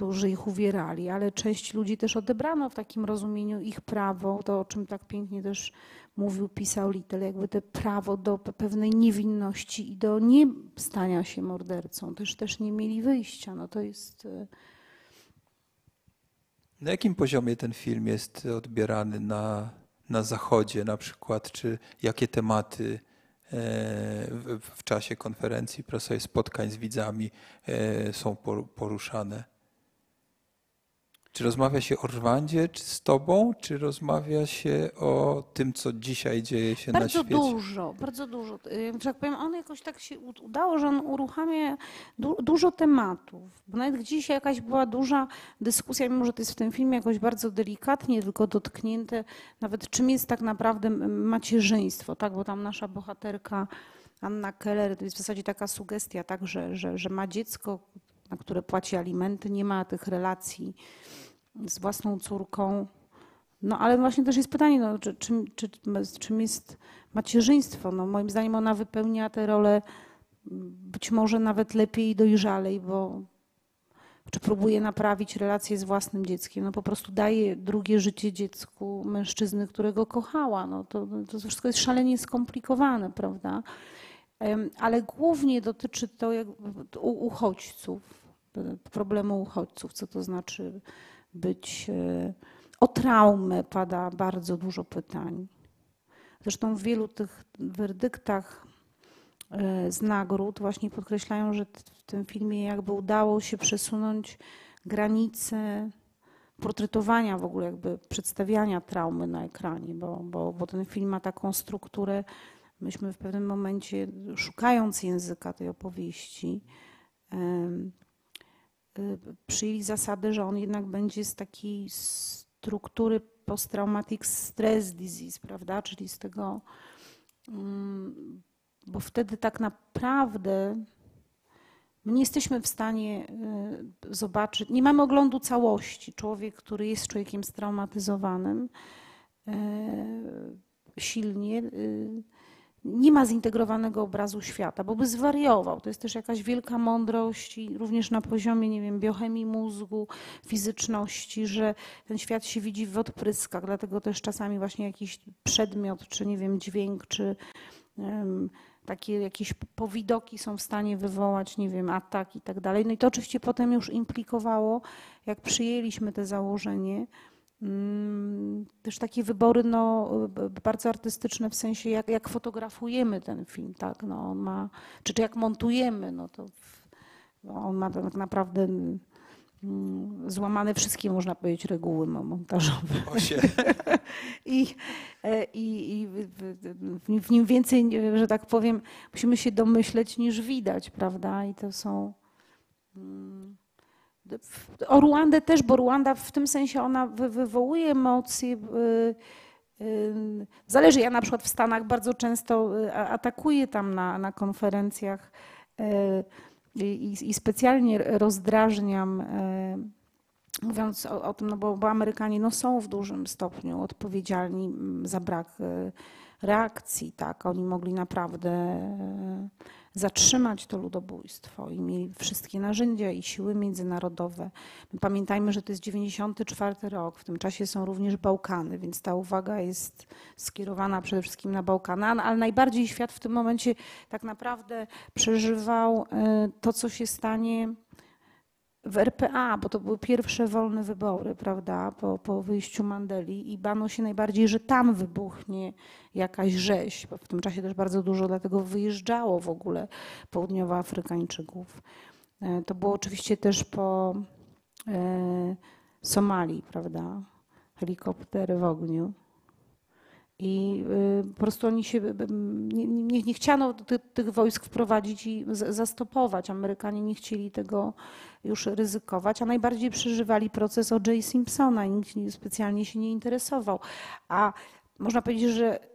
którzy ich uwierali, ale część ludzi też odebrano w takim rozumieniu ich prawo, to o czym tak pięknie też mówił, pisał Little, jakby te prawo do pewnej niewinności i do nie stania się mordercą. Też, też nie mieli wyjścia. No to jest... E, na jakim poziomie ten film jest odbierany na, na Zachodzie na przykład? Czy jakie tematy e, w, w czasie konferencji prasowej, spotkań z widzami e, są poruszane? Czy rozmawia się o Rwandzie czy z tobą, czy rozmawia się o tym, co dzisiaj dzieje się bardzo na świecie? Bardzo dużo, bardzo dużo. Że tak powiem, on jakoś tak się udało, że on uruchamia du dużo tematów. Bo nawet dzisiaj jakaś była duża dyskusja, mimo że to jest w tym filmie jakoś bardzo delikatnie, tylko dotknięte, nawet czym jest tak naprawdę macierzyństwo, tak? Bo tam nasza bohaterka Anna Keller, to jest w zasadzie taka sugestia, tak, że, że, że ma dziecko, na które płaci alimenty, nie ma tych relacji z własną córką. No ale właśnie też jest pytanie, no, czy, czym, czy, czym jest macierzyństwo? No, moim zdaniem ona wypełnia tę rolę być może nawet lepiej i dojrzalej, bo czy próbuje naprawić relacje z własnym dzieckiem. No po prostu daje drugie życie dziecku mężczyzny, którego kochała. No to, to wszystko jest szalenie skomplikowane, prawda? Ale głównie dotyczy to jak, uchodźców, problemu uchodźców, co to znaczy być. E, o traumę pada bardzo dużo pytań. Zresztą w wielu tych werdyktach e, z nagród właśnie podkreślają, że w tym filmie jakby udało się przesunąć granice portretowania w ogóle jakby przedstawiania traumy na ekranie, bo, bo, bo ten film ma taką strukturę, myśmy w pewnym momencie szukając języka tej opowieści przyjęli zasadę, że on jednak będzie z takiej struktury post-traumatic stress disease, prawda, czyli z tego, mm, bo wtedy tak naprawdę my nie jesteśmy w stanie y, zobaczyć, nie mamy oglądu całości. Człowiek, który jest człowiekiem straumatyzowanym y, silnie, y, nie ma zintegrowanego obrazu świata, bo by zwariował. To jest też jakaś wielka mądrość i również na poziomie, nie wiem, biochemii mózgu, fizyczności, że ten świat się widzi w odpryskach, dlatego też czasami właśnie jakiś przedmiot, czy nie wiem, dźwięk, czy um, takie jakieś powidoki są w stanie wywołać, nie wiem, atak i tak dalej. No i to oczywiście potem już implikowało, jak przyjęliśmy to założenie, też takie wybory no, bardzo artystyczne w sensie jak, jak fotografujemy ten film, tak, no on ma, czy, czy jak montujemy, no to no on ma tak naprawdę Mm, złamane wszystkie, można powiedzieć, reguły montażowe. I, e, i, I w nim więcej, że tak powiem, musimy się domyśleć niż widać, prawda? I to są. O Ruandę też, bo Ruanda w tym sensie ona wywołuje emocje. Y, y, zależy, ja na przykład w Stanach bardzo często y, atakuję tam na, na konferencjach i, i specjalnie rozdrażniam, mówiąc o, o tym, no bo, bo, Amerykanie no są w dużym stopniu odpowiedzialni mm, za brak e, reakcji. Tak? Oni mogli naprawdę e, zatrzymać to ludobójstwo i mieli wszystkie narzędzia i siły międzynarodowe. Pamiętajmy, że to jest 94 rok, w tym czasie są również Bałkany, więc ta uwaga jest skierowana przede wszystkim na Bałkany, ale najbardziej świat w tym momencie tak naprawdę przeżywał e, to, co się stanie w RPA, bo to były pierwsze wolne wybory, prawda, po, po wyjściu Mandeli i bano się najbardziej, że tam wybuchnie jakaś rzeź, bo w tym czasie też bardzo dużo dlatego wyjeżdżało w ogóle południowoafrykańczyków. E, to było oczywiście też po e, Somalii, prawda, helikoptery w ogniu. I y, po prostu oni się, nie, nie, nie chciano ty, tych wojsk wprowadzić i zastopować. Amerykanie nie chcieli tego już ryzykować, a najbardziej przeżywali proces O.J. Simpsona nikt specjalnie się nie interesował. A można powiedzieć, że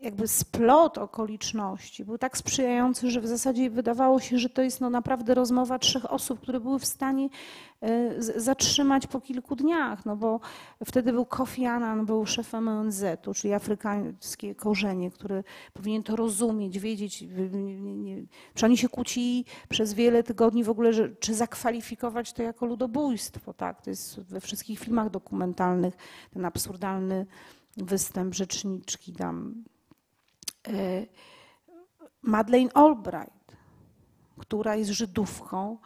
jakby splot okoliczności był tak sprzyjający, że w zasadzie wydawało się, że to jest no naprawdę rozmowa trzech osób, które były w stanie e, zatrzymać po kilku dniach, no bo wtedy był Kofi Annan, był szefem ONZ-u, czyli afrykańskie korzenie, który powinien to rozumieć, wiedzieć, że oni się kłócili przez wiele tygodni w ogóle, czy zakwalifikować to jako ludobójstwo, tak, to jest we wszystkich filmach dokumentalnych ten absurdalny występ rzeczniczki tam Madeleine Albright, która jest Żydówką,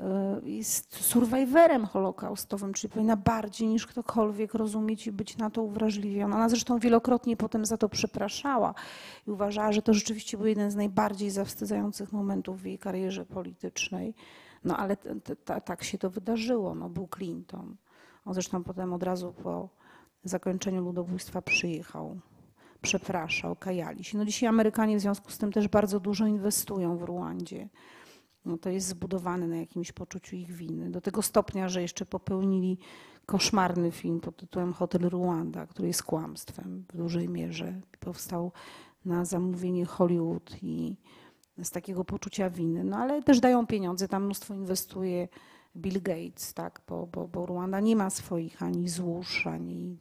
e, jest survivorem holokaustowym, czyli powinna bardziej niż ktokolwiek rozumieć i być na to uwrażliwiona. Ona zresztą wielokrotnie potem za to przepraszała i uważała, że to rzeczywiście był jeden z najbardziej zawstydzających momentów w jej karierze politycznej. No ale tak się to wydarzyło. No, był Clinton. On zresztą potem od razu po zakończeniu ludobójstwa przyjechał przepraszał, kajali się. No dzisiaj Amerykanie w związku z tym też bardzo dużo inwestują w Ruandzie. No to jest zbudowane na jakimś poczuciu ich winy. Do tego stopnia, że jeszcze popełnili koszmarny film pod tytułem Hotel Ruanda, który jest kłamstwem w dużej mierze. Powstał na zamówienie Hollywood i z takiego poczucia winy. No ale też dają pieniądze, tam mnóstwo inwestuje Bill Gates, tak, bo, bo, bo Ruanda nie ma swoich ani złóż, ani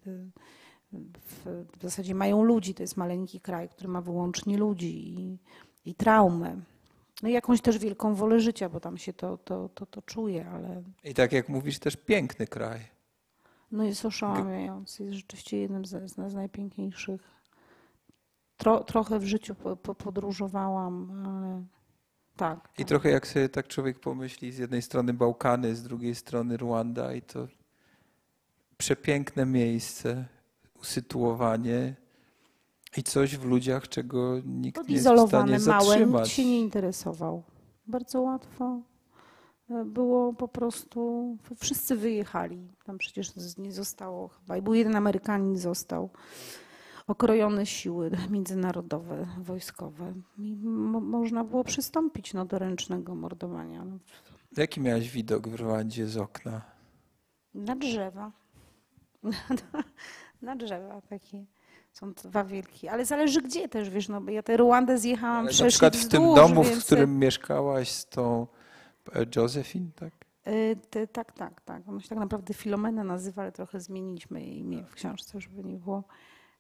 w, zasadzie mają ludzi. To jest maleńki kraj, który ma wyłącznie ludzi i, i traumę. no i jakąś też wielką wolę życia, bo tam się to, to, to, to czuje, ale I tak jak mówisz, też piękny kraj. no jest oszałamiający. Jest rzeczywiście jednym z, z, najpiękniejszych. Tro, trochę w życiu po, po, podróżowałam, ale tak. I tak. trochę jak sobie tak człowiek pomyśli, z jednej strony Bałkany, z drugiej strony Ruanda i to przepiękne miejsce, usytuowanie i coś w ludziach, czego nikt nie jest w stanie Odizolowane, małe, nikt zatrzymać. się nie interesował. Bardzo łatwo e, było po prostu, wszyscy wyjechali. Tam przecież nie zostało chyba, i był jeden Amerykanin został, okrojone siły międzynarodowe, wojskowe. I mo- można było przystąpić no, do ręcznego mordowania. No, Jaki miałeś widok w Rwandzie z okna? Na drzewa. Na drzewa takie. Są dwa wielkie. Ale zależy gdzie też, wiesz, no bo ja tę Ruandę zjechałam Ale na przeszli przykład w tym wzdłuż, domu, więc... w którym mieszkałaś z tą e, Josephine, tak? Y, te- tak, tak, tak. Ona się tak naprawdę Filomena nazywa, ale trochę zmieniliśmy jej imię w książce, żeby nie było.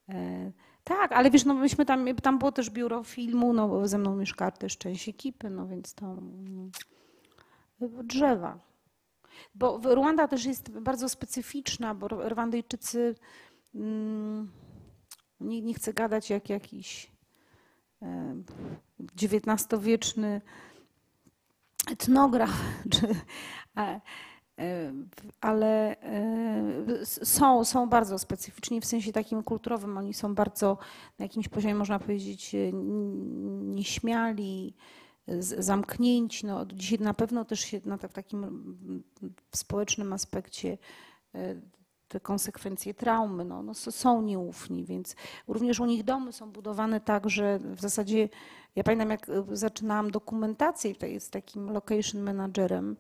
E, tak, ale wiesz, no myśmy tam, tam było też biuro filmu, no bo ze mną mieszkała też część ekipy, no więc to mm, drzewa. Bo Rwanda też jest bardzo specyficzna, bo Rwandyjczycy, nie, nie chcę gadać jak jakiś e, XIX-wieczny etnograf, czy, e, e, ale e, są, są bardzo specyficzni w sensie takim kulturowym. Oni są bardzo na jakimś poziomie, można powiedzieć, e, nieśmiali, zamknięci. No, dzisiaj na pewno też się na, w takim mm, społecznym aspekcie e, te konsekwencje traumy no, no, są nieufni, więc również u nich domy są budowane tak, że w zasadzie ja pamiętam, jak e, zaczynałam dokumentację tutaj z takim location managerem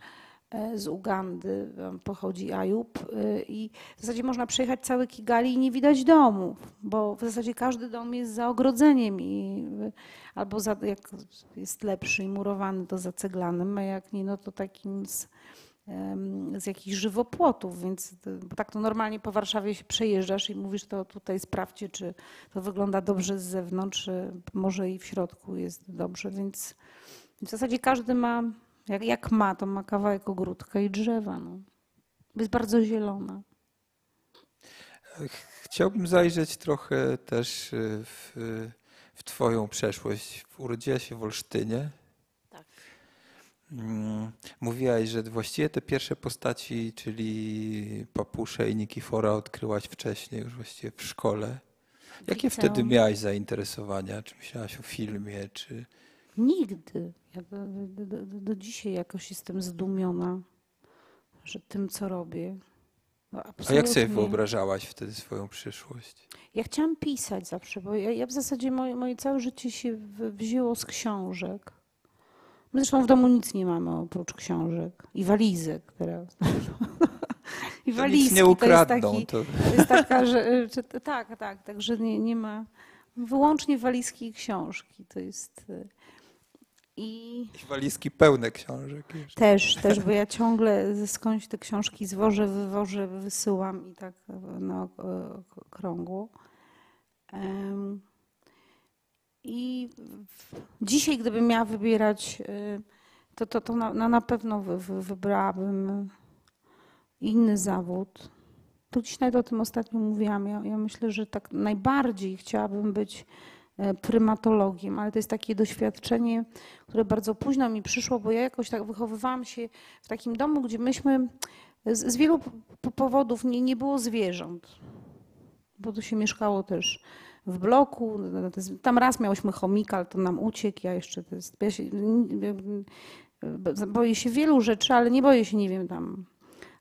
e, z Ugandy, pochodzi Ayub e, i w zasadzie można przejechać cały Kigali i nie widać domów, bo w zasadzie każdy dom jest za ogrodzeniem i albo za, jak jest lepszy i murowany, to za ceglanym, a jak nie, no to takim z, z jakichś żywopłotów, więc bo tak to normalnie po Warszawie się przejeżdżasz i mówisz, to tutaj sprawdźcie, czy to wygląda dobrze z zewnątrz, czy może i w środku jest dobrze, więc w zasadzie każdy ma, jak, jak ma, to ma kawałek ogródka i drzewa. No. Jest bardzo zielona. Chciałbym zajrzeć trochę też y, w, w Twoją przeszłość. Urodziłaś się w Olsztynie. Mm, Mówiłaś, że właściwie te pierwsze postaci, czyli Papusze i Nikifora odkryłaś wcześniej, już właściwie w szkole. Jakie liceum. wtedy miałaś zainteresowania? Czy myślałaś o filmie, czy... Nigdy. Ja do, do, do, dzisiaj jakoś jestem zdumiona, że tym, co robię. No, A jak sobie wyobrażałaś wtedy swoją przyszłość? Ja chciałam pisać zawsze, bo ja, ja w zasadzie moje, moje całe życie się wzięło z książek. My zresztą w domu nic nie mamy oprócz książek i walizek teraz. I walizki nie to jest ukradną. taki, To... to jest taka, że, że tak, tak, także nie, nie ma wyłącznie walizki i książki. To jest y, i Jakieś walizki pełne książek. jeszcze. też, też, bo ja ciągle skądś te książki zwożę, wywożę, wysyłam i tak na ok- okrągło. Em, I dzisiaj, gdybym miała wybierać, y, to, to, to na, na- pewno wy, wy, wybrałabym inny zawód. To gdzieś nawet o tym ostatnio mówiłam. Ja, ja myślę, że tak najbardziej chciałabym być e, prymatologiem, ale to jest takie doświadczenie, które bardzo późno mi przyszło, bo ja jakoś tak wychowywałam się w takim domu, gdzie myśmy z, z wielu powodów nie, nie było zwierząt, bo tu się mieszkało też w bloku. no, Tam raz miałyśmy chomika, ale to nam uciekł. Ja jeszcze to jest, ja się, boję się wielu rzeczy, ale nie boję się, nie wiem, tam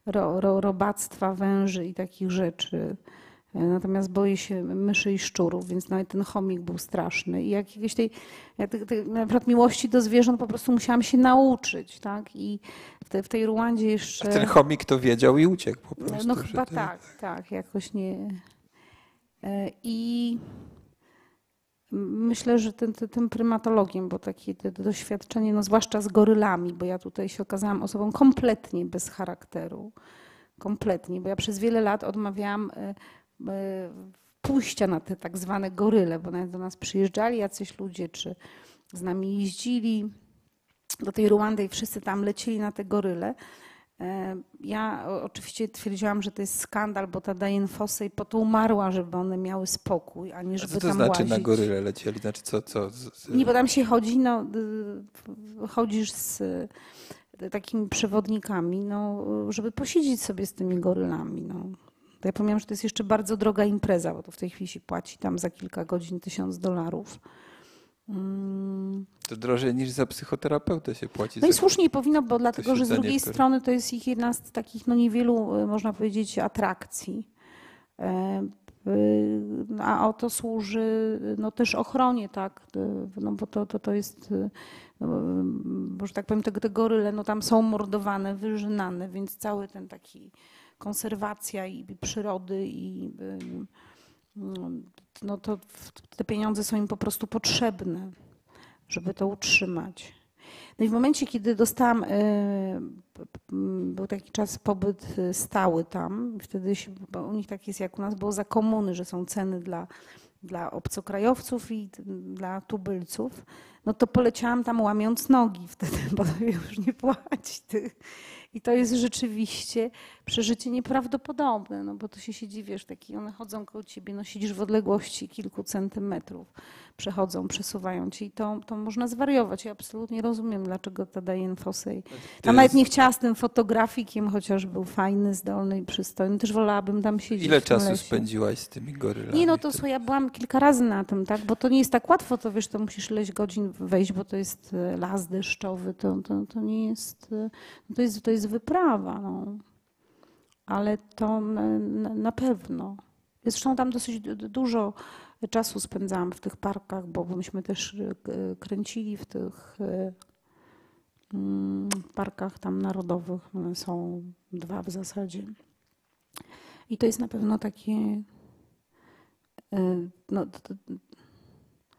ro, ro, robactwa, węży i takich rzeczy. Natomiast boję się myszy i szczurów, więc nawet ten chomik był straszny. I jakiegoś tej, ja tej, tej, na przykład miłości do zwierząt po prostu musiałam się nauczyć, tak? I w, te, w tej Ruandzie A jeszcze... ten chomik to wiedział i uciekł po prostu. No chyba tak, tak, jakoś nie. E, I myślę, że ten, tym prymatologiem, bo takie doświadczenie, no zwłaszcza z gorylami, bo ja tutaj się okazałam osobą kompletnie bez charakteru. Kompletnie, bo ja przez wiele lat odmawiałam e, e, pójścia na te tak zwane goryle, bo nawet do nas przyjeżdżali jacyś ludzie, czy z nami jeździli. do tej Ruandy i wszyscy tam lecieli na te goryle. E, ja oczywiście twierdziłam, że to jest skandal, bo ta Diane Fossey po to umarła, żeby one miały spokój, a nie żeby A co to tam znaczy łazić. na goryle lecieli? Znaczy co? co. Nie, bo tam się chodzi, no, chodzisz z takimi przewodnikami, no, żeby posiedzieć sobie z tymi gorylami. No. To ja pomyślałam, że to jest jeszcze bardzo droga impreza, bo to w tej chwili się płaci tam za kilka godzin tysiąc dolarów. Mm. To drożej niż za psychoterapeutę się płaci. No i słusznie powinno, bo dlatego, że z drugiej kor- strony to jest ich jedna z takich no niewielu, y, można powiedzieć, atrakcji. E, y, A o to służy no też ochronie, tak, y, no bo to, to, to jest, no, bo, że tak powiem, te, te goryle no tam są mordowane, wyżynane, więc cały ten taki konserwacja i przyrody i no to w- te pieniądze są im po prostu potrzebne, żeby to utrzymać. No i w momencie, kiedy dostałam, m, był taki czas pobyt y, stały tam, wtedy się, u nich tak jest jak u nas było za komuny, że są ceny dla, dla obcokrajowców i dla tubylców, no to poleciałam tam łamiąc nogi wtedy, bo to już nie płaci. I to jest rzeczywiście przeżycie nieprawdopodobne, no bo to się siedzi, wiesz, taki, one chodzą koło ciebie, no siedzisz w odległości kilku centymetrów, przechodzą, przesuwają cię i to, to można zwariować. Ja absolutnie rozumiem, dlaczego ta Diane Fossey tam nawet nie chciała z tym fotografikiem, chociaż był fajny, zdolny i przystojny. Też wolałabym tam siedzieć. Ile czasu lesie. spędziłaś z tymi gorylami? Nie, no to słuchaj, ja byłam kilka razy na tym, tak? Bo to nie jest tak łatwo, to wiesz, to musisz ileś godzin wejść, bo to jest e, las deszczowy, to, to, to nie jest, e, to jest, to jest wyprawa, no. Ale to na, pewno. Zresztą tam dosyć du- du- dużo czasu spędzałam w tych parkach, bo myśmy też k- kręcili w tych e, mm, parkach tam narodowych. One są dwa w zasadzie. I to jest na pewno takie Y, No, to,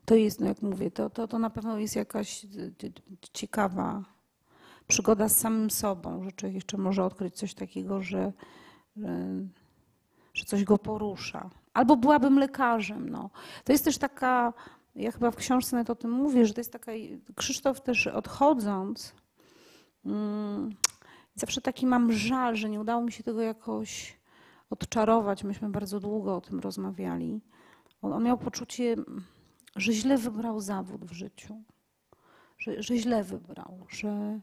to- jest, no jak mówię, to, to, to na pewno jest jakaś y, y, ciekawa przygoda z samym sobą, że człowiek jeszcze może odkryć coś takiego, że, że, że coś go porusza. Albo byłabym lekarzem. No. To jest też taka, ja chyba w książce nawet o tym mówię, że to jest taka, Krzysztof też odchodząc, mm, zawsze taki mam żal, że nie udało mi się tego jakoś odczarować. Myśmy bardzo długo o tym rozmawiali. On, on miał poczucie, że źle wybrał zawód w życiu. Że, że źle wybrał, że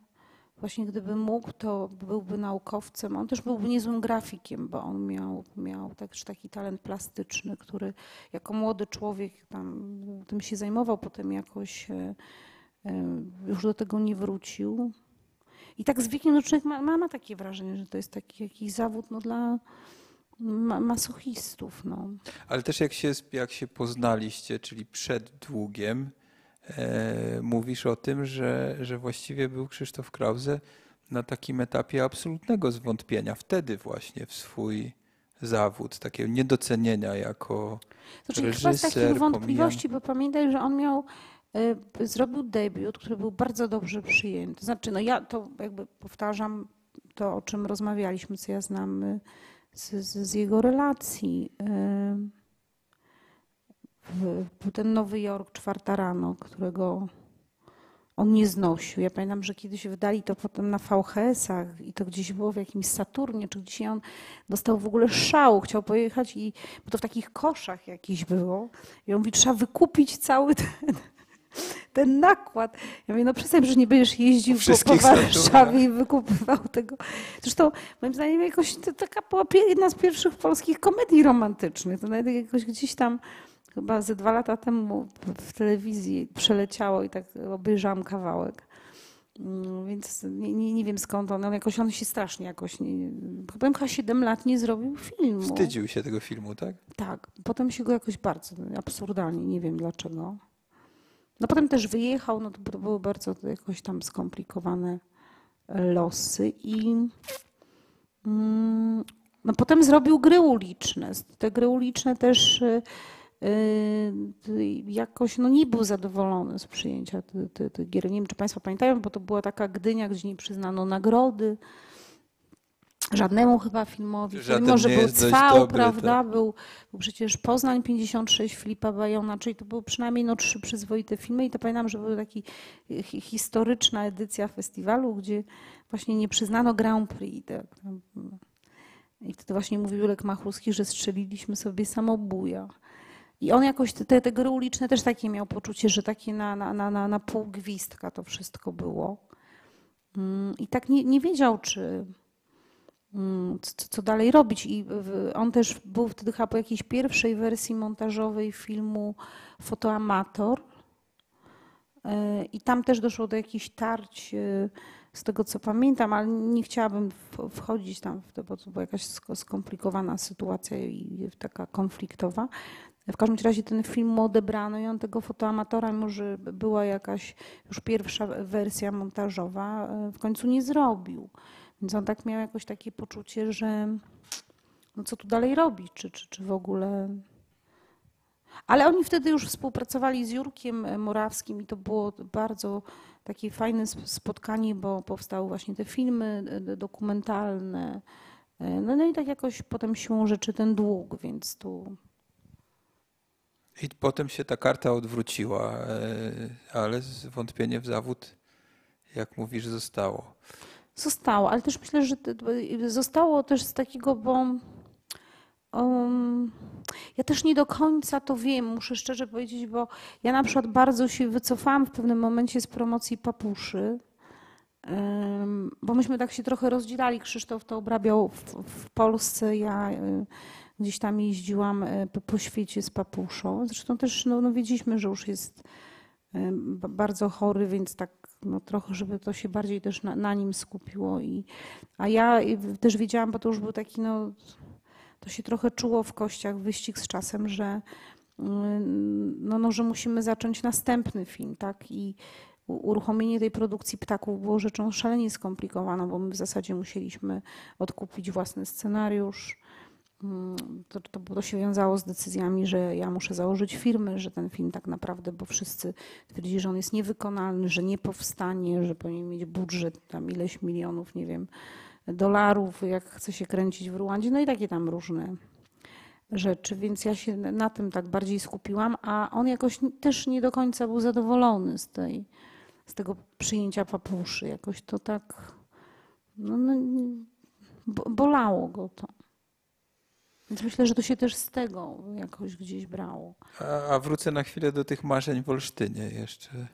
właśnie gdyby mógł, to byłby naukowcem. On też byłby niezłym grafikiem, bo on miał, miał też taki talent plastyczny, który jako młody człowiek tam tym się zajmował, potem jakoś e, e, już do tego nie wrócił. I tak z wiekiem no człowiek ma, ma, takie wrażenie, że to jest taki jakiś zawód no, dla ma, masochistów. No. Ale też jak się, jak się poznaliście, czyli przed długiem, mówisz o tym, że, że właściwie był Krzysztof Krause na takim etapie absolutnego zwątpienia, wtedy właśnie w swój zawód, takiego niedocenienia jako Znaczy chyba z takich reżyser, wątpliwości, bo pamiętaj, że on miał, y, zrobił debiut, który był bardzo dobrze przyjęty. Znaczy, no ja to jakby powtarzam to, o czym rozmawialiśmy, co ja znam y, z, z, z jego relacji. Y, ten Nowy Jork, czwarta rano, którego on nie znosił. Ja pamiętam, że kiedyś wydali to potem na VHS-ach i to gdzieś było w jakimś Saturnie, czy gdzieś on dostał w ogóle szału, chciał pojechać i bo to w takich koszach jakiś było. I on mówi, trzeba wykupić cały ten, ten nakład. Ja mówię, no przestań, że nie będziesz jeździł po, po Warszawie i wykupywał tego. Zresztą moim zdaniem jakoś to taka była jedna z pierwszych polskich komedii romantycznych. To nawet jakoś gdzieś tam chyba ze dwa lata temu w telewizji przeleciało i tak obejrzałam kawałek. Mm, Więc nie, nie, nie wiem skąd on, on jakoś on się strasznie jakoś, nie, chyba chyba 7 lat nie zrobił filmu. wstydził się tego filmu, tak? Tak, potem się go jakoś bardzo absurdalnie, nie wiem dlaczego. No potem też wyjechał, no to, to były bardzo jakoś tam skomplikowane losy i mm, no potem zrobił gry uliczne. Te gry uliczne też y, jakoś no nie był zadowolony z przyjęcia tych ty, ty gier. Nie wiem, czy Państwo pamiętają, bo to była taka Gdynia, gdzie nie przyznano nagrody. żadnemu chyba filmowi, Żaden mimo że był cwał, dobry, prawda, był, był przecież Poznań 56 Filipa Bajona, czyli to były przynajmniej no, trzy przyzwoite filmy i to pamiętam, że była taka hi- historyczna edycja festiwalu, gdzie właśnie nie przyznano Grand Prix. Tak, I wtedy właśnie mówił Julek Machulski, że strzeliliśmy sobie samobuja. I on jakoś, te, te gry uliczne też takie miał poczucie, że takie na, na, na, na, pół gwizdka to wszystko było. Mm, I tak nie, nie wiedział, czy, mm, co, co dalej robić. I on też był wtedy chyba po jakiejś pierwszej wersji montażowej filmu Fotoamator. E, I tam też doszło do jakichś tarć, e, z tego co pamiętam, ale nie chciałabym wchodzić tam w to, bo to była jakaś sko- skomplikowana sytuacja i taka konfliktowa. W każdym razie ten film mu odebrano i on tego fotoamatora, mimo że była jakaś już pierwsza wersja montażowa, w końcu nie zrobił. Więc on tak miał jakoś takie poczucie, że no co tu dalej robić, czy, czy, czy w ogóle. Ale oni wtedy już współpracowali z Jurkiem Morawskim i to było bardzo takie fajne sp- spotkanie, bo powstały właśnie te filmy dokumentalne. E, No, no i tak jakoś potem siłą rzeczy ten dług, więc tu I potem się ta karta odwróciła, e, ale wątpienie w zawód, jak mówisz, zostało. Zostało, ale też myślę, że zostało też z takiego, bo um, ja też nie do końca to wiem, muszę szczerze powiedzieć, bo ja na przykład bardzo się wycofałam w pewnym momencie z promocji papuszy, em, bo myśmy tak się trochę rozdzielali. Krzysztof to obrabiał w, w Polsce, ja y, gdzieś tam jeździłam y, po, świecie z papuszą. Zresztą też no, no wiedzieliśmy, że już jest ba- bardzo chory, więc tak no, trochę, żeby to się bardziej też na, na nim skupiło. I, a ja też wiedziałam, bo to już był taki, no, to się trochę czuło w kościach, wyścig z czasem, że, mm, no, no, że musimy zacząć następny film, tak? I uruchomienie tej produkcji ptaków było rzeczą szalenie skomplikowaną, bo my w zasadzie musieliśmy odkupić własny scenariusz. To, to, to się wiązało z decyzjami, że ja muszę założyć firmę, że ten film tak naprawdę, bo wszyscy twierdzili, że on jest niewykonalny, że nie powstanie, że powinien mieć budżet tam ileś milionów, nie wiem, dolarów, jak chce się kręcić w Ruandzie, no i takie tam różne rzeczy, więc ja się na tym tak bardziej skupiłam, a on jakoś też nie do końca był zadowolony z, tej, z tego przyjęcia papuszy. Jakoś to tak no, no, bo- bolało go to. Więc myślę, że to się też z tego jakoś gdzieś brało. A, a wrócę na chwilę do tych marzeń w Olsztynie jeszcze.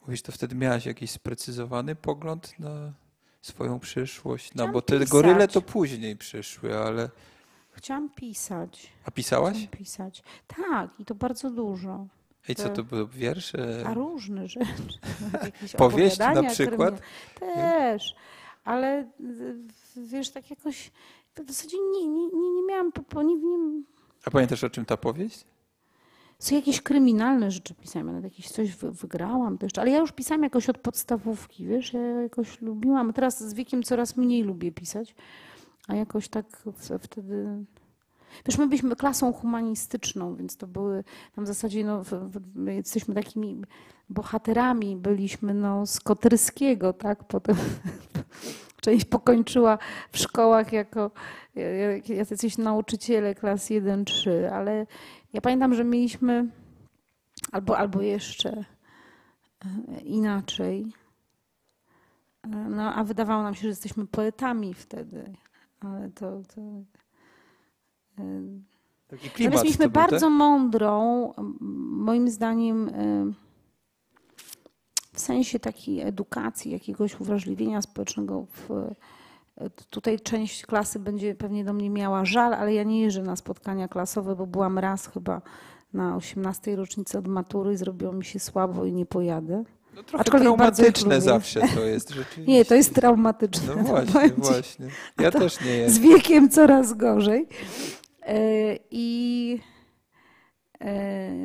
Mówisz, to wtedy miałaś jakiś sprecyzowany pogląd na swoją przyszłość? No bo te pisać. goryle to później przyszły, ale... Chciałam pisać. A pisałaś? Chciałam pisać. Tak, i to bardzo dużo. I co to były wiersze? A różne rzeczy. Powieść na przykład? Też, ale wiesz, tak jakoś w zasadzie nie, nie, nie, nie miałam, po, nie, nie, A pamiętasz o czym ta powieść? co jakieś kryminalne rzeczy pisałam, ja nawet jakieś coś wy, wygrałam też, ale ja już pisałam jakoś od podstawówki, wiesz, ja jakoś lubiłam, teraz z wiekiem coraz mniej lubię pisać, a jakoś tak wtedy... Wiesz, my byliśmy klasą humanistyczną, więc to były tam w zasadzie, no, my jesteśmy takimi bohaterami, byliśmy no, z Kotryskiego, tak? Potem część pokończyła w szkołach jako jak- jacyś nauczyciele klas 1-3, ale ja pamiętam, że mieliśmy albo, albo jeszcze e, inaczej. E, No, a wydawało nam się, że jesteśmy poetami wtedy, ale to. to e, Taki klimat Natomiast mieliśmy był, tak? bardzo mądrą, moim zdaniem, w sensie takiej edukacji, jakiegoś uwrażliwienia społecznego. W, tutaj część klasy będzie pewnie do mnie miała żal, ale ja nie jeżdżę na spotkania klasowe, bo byłam raz chyba na 18 rocznicy od matury i zrobiło mi się słabo i nie pojadę. No, trochę aczkolwiek traumatyczne zawsze to jest rzeczywiście. Nie, to jest traumatyczne. No właśnie, właśnie. Ja też nie z jestem. wiekiem coraz gorzej. E, I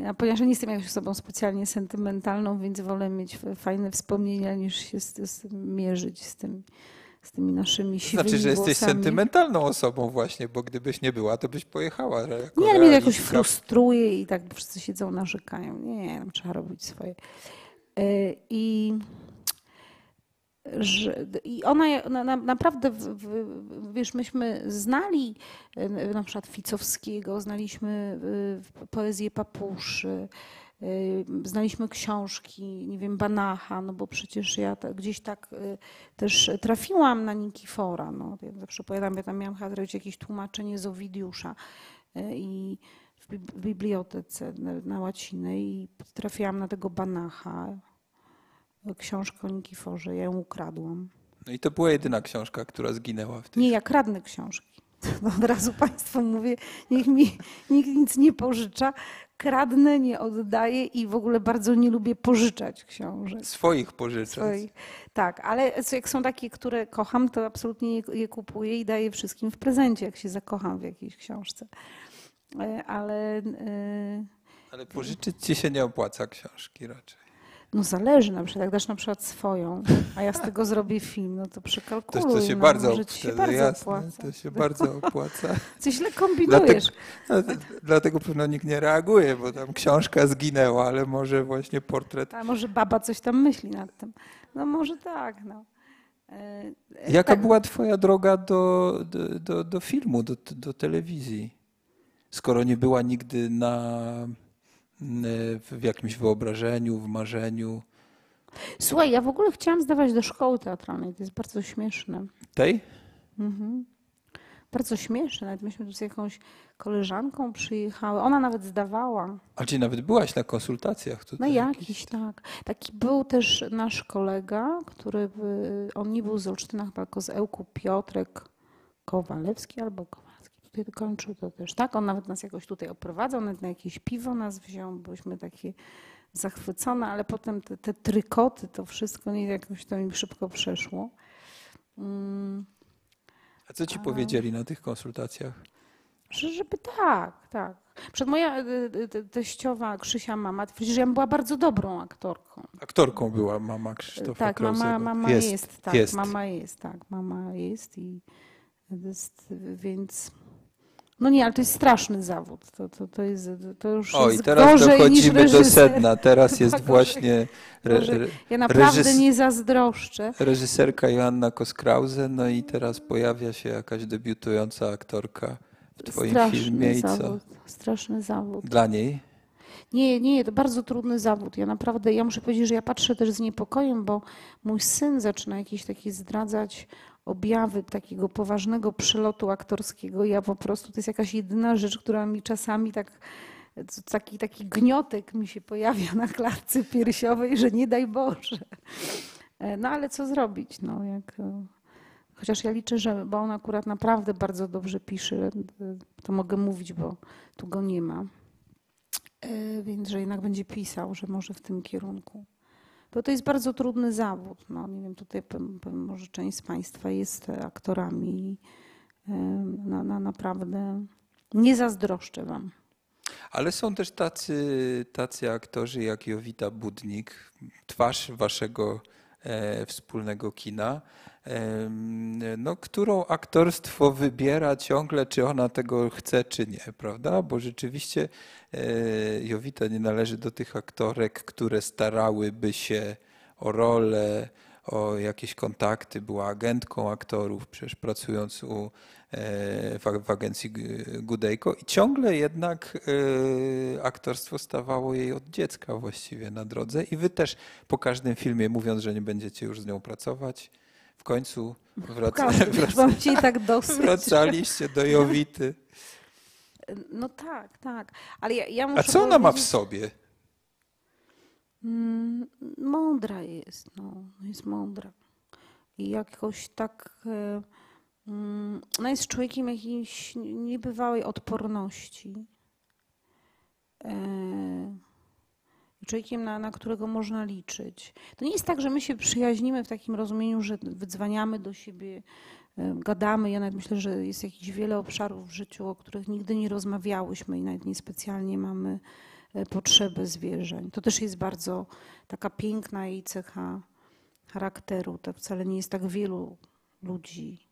a ponieważ nie jestem jakąś osobą specjalnie sentymentalną, więc wolę mieć fajne wspomnienia niż się z, z tym mierzyć z, tym, z tymi naszymi siwymi Znaczy, że jesteś włosami. sentymentalną osobą właśnie, bo gdybyś nie była, to byś pojechała. Nie, ale mnie jakoś frustruje i tak wszyscy siedzą, narzekają. Nie, tam trzeba robić swoje. E, I że, I ona na, na, naprawdę, w, w, wiesz, myśmy znali e, na przykład Ficowskiego, znaliśmy e, poezję Papuszy, e, znaliśmy książki, nie wiem, Banacha, no bo przecież ja gdzieś tak też trafiłam na Nikifora. No. Ja zawsze powiadam, ja tam miałam chyba zrobić jakieś tłumaczenie z Owidiusza i w bibliotece na łacinę i trafiłam na tego Banacha książkę o Nikiforze. Ja ją ukradłam. No i to była jedyna książka, która zginęła w tym. Nie, ja kradnę książki. No od razu Państwu mówię, niech mi nikt nic nie pożycza. Kradnę, nie oddaję i w ogóle bardzo nie lubię pożyczać książek. Swoich pożyczać. Swoich. Tak, ale jak są takie, które kocham, to absolutnie je, je kupuję i daję wszystkim w prezencie, jak się zakocham w jakiejś książce. E, ale... E, ale pożyczyć ci się nie opłaca książki raczej. No zależy, na przykład jak dasz na przykład swoją, a ja z tego zrobię film, no to przekalkuluj. To, to się no, bardzo, wtedy, się bardzo jasne, opłaca. To się bardzo opłaca. Coś źle kombinujesz. Dlatego, dlatego pewno nikt nie reaguje, bo tam książka zginęła, ale może właśnie portret... A może baba coś tam myśli nad tym. No może tak, no. E, Jaka tak. była twoja droga do, do, do, do filmu, do, do telewizji? Skoro nie była nigdy na w jakimś wyobrażeniu, w marzeniu. Słuchaj, ja w ogóle chciałam zdawać do szkoły teatralnej. To jest bardzo śmieszne. Tej? Mhm. Bardzo śmieszne. Nawet myśmy tu z jakąś koleżanką przyjechały. Ona nawet zdawała. A czy nawet byłaś na konsultacjach tutaj? No jakiś, tak. Taki był też nasz kolega, który, on nie był z Olsztyna, tylko z Ełku, Piotrek Kowalewski albo Kowalewski kończył to też, tak? On nawet nas jakoś tutaj oprowadzał, nawet na jakieś piwo nas wziął, byliśmy takie zachwycone, ale potem te, te trykoty, to wszystko nie jakoś to mi szybko przeszło. Mm. A co ci powiedzieli na tych konsultacjach? Że, żeby tak, tak. Przed moja e, e, teściowa Krzysia mama, przecież ja była bardzo dobrą aktorką. Aktorką była mama Krzysztofa Tak, mama, mama jest, jest, tak, jest. mama jest, tak, mama jest i jest, więc no nie, ale to jest straszny zawód. To, to, to, jest, to już o, jest i teraz dochodzimy do sedna. Teraz jest właśnie. Re, re, ja naprawdę reżys... nie zazdroszczę. Reżyserka Joanna Koskrause, no i teraz pojawia się jakaś debiutująca aktorka w Twoim straszny filmie. I zawód, co? Straszny zawód. Dla niej? Nie, nie, to bardzo trudny zawód. Ja naprawdę, ja muszę powiedzieć, że ja patrzę też z niepokojem, bo mój syn zaczyna jakieś takie zdradzać objawy takiego poważnego przelotu aktorskiego. Ja po prostu, to jest jakaś jedyna rzecz, która mi czasami tak, taki, taki gniotek mi się pojawia na klatce piersiowej, że nie daj Boże. E, no ale co zrobić? No, jak, e, chociaż ja liczę, że, bo on akurat naprawdę bardzo dobrze pisze, e, to mogę mówić, bo tu go nie ma. Więc, że jednak będzie pisał, że może w tym kierunku to to jest bardzo trudny zawód. No, nie wiem, tutaj może część z Państwa jest aktorami. Na, na naprawdę nie zazdroszczę Wam. Ale są też tacy, tacy aktorzy jak Jowita Budnik, twarz Waszego e, wspólnego kina, no, którą aktorstwo wybiera ciągle, czy ona tego chce, czy nie, prawda? Bo rzeczywiście e, Jowita nie należy do tych aktorek, które starałyby się o rolę, o jakieś kontakty, była agentką aktorów, przecież pracując u, e, w agencji Gudejko i ciągle jednak e, aktorstwo stawało jej od dziecka właściwie na drodze i wy też po każdym filmie mówiąc, że nie będziecie już z nią pracować, w końcu wraca, wraca, tak dosyć. wracaliście do Jowity. No tak, tak. Ale ja, ja muszę A co ona ma w sobie? Mm, mądra jest, no, jest mądra. I jakoś tak. E, mm, ona jest człowiekiem jakiejś niebywałej odporności. E, człowiekiem, na, na którego można liczyć. To nie jest tak, że my się przyjaźnimy w takim rozumieniu, że wydzwaniamy do siebie, e, gadamy. Ja nawet myślę, że jest jakiś wiele obszarów w życiu, o których nigdy nie rozmawiałyśmy i nawet niespecjalnie mamy potrzeby zwierzeń. To też jest bardzo taka piękna jej cecha charakteru. To wcale nie jest tak wielu ludzi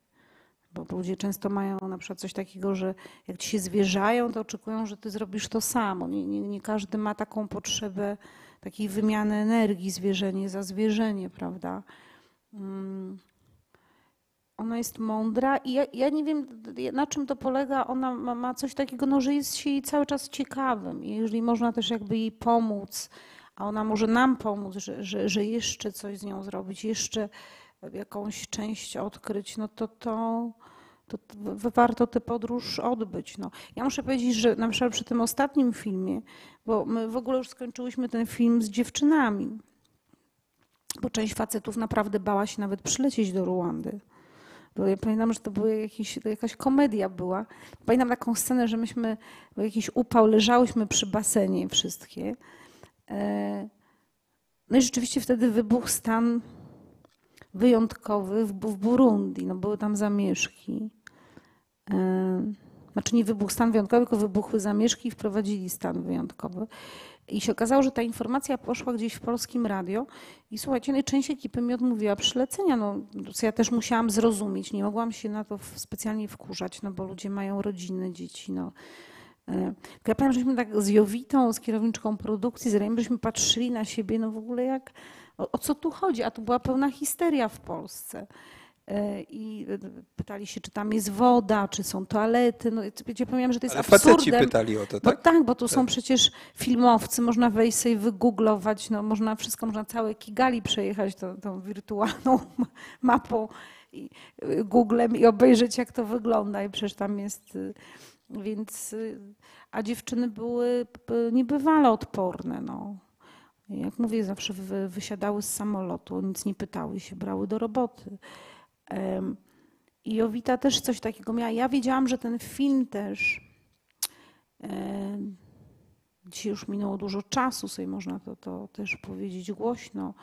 bo ludzie często mają na przykład coś takiego, że jak ci się zwierzają, to oczekują, że ty zrobisz to samo. Nie, nie, nie każdy ma taką potrzebę takiej wymiany energii, zwierzenie za zwierzenie, prawda? Ona jest mądra i ja, ja nie wiem, na czym to polega. Ona ma, ma coś takiego, no, że jest się jej cały czas ciekawym. I jeżeli można też jakby jej pomóc, a ona może nam pomóc, że, że, że jeszcze coś z nią zrobić, jeszcze jakąś część odkryć, no to to, to warto tę podróż odbyć. No. Ja muszę powiedzieć, że na przykład przy tym ostatnim filmie, bo my w ogóle już skończyłyśmy ten film z dziewczynami, bo część facetów naprawdę bała się nawet przylecieć do Ruandy. Ja pamiętam, że to, była jakaś komedia była. Pamiętam taką scenę, że myśmy, jakiś upał, leżałyśmy przy basenie wszystkie. E, no i rzeczywiście wtedy wybuchł stan wyjątkowy w, w Burundi. No były tam zamieszki. E, znaczy nie wybuchł stan wyjątkowy, tylko wybuchły zamieszki i wprowadzili stan wyjątkowy. I się okazało, że ta informacja poszła gdzieś w polskim radio i słuchajcie, część ekipy mi odmówiła przylecenia. No, co ja też musiałam zrozumieć, nie mogłam się na to specjalnie wkurzać, no bo ludzie mają rodziny, dzieci. No. E, ja pamiętam, żeśmy tak z Jowitą, z kierowniczką produkcji, z Rejem, żeśmy patrzyli na siebie, no w ogóle jak, o, o co tu chodzi? A tu była pełna histeria w Polsce. E, i e, pytali się, czy tam jest woda, czy są toalety. No, ja pamiętam, że to jest Ale absurdem. faceci pytali o to, tak? Bo, tak, bo tu tak. są przecież filmowcy, można wejść sobie wygooglować, no, można wszystko, można całe Kigali przejechać tą, tą wirtualną mapą i y, Googlem i obejrzeć, jak to wygląda. I przecież tam jest... Y, więc... Y, a dziewczyny były niebywale odporne, no. Jak mówię, zawsze wysiadały z samolotu, nic nie pytały się, brały do roboty. I Jowita też coś takiego miała. Ja wiedziałam, że ten film też. Dzisiaj już minęło dużo czasu, sobie można to, to też powiedzieć głośno.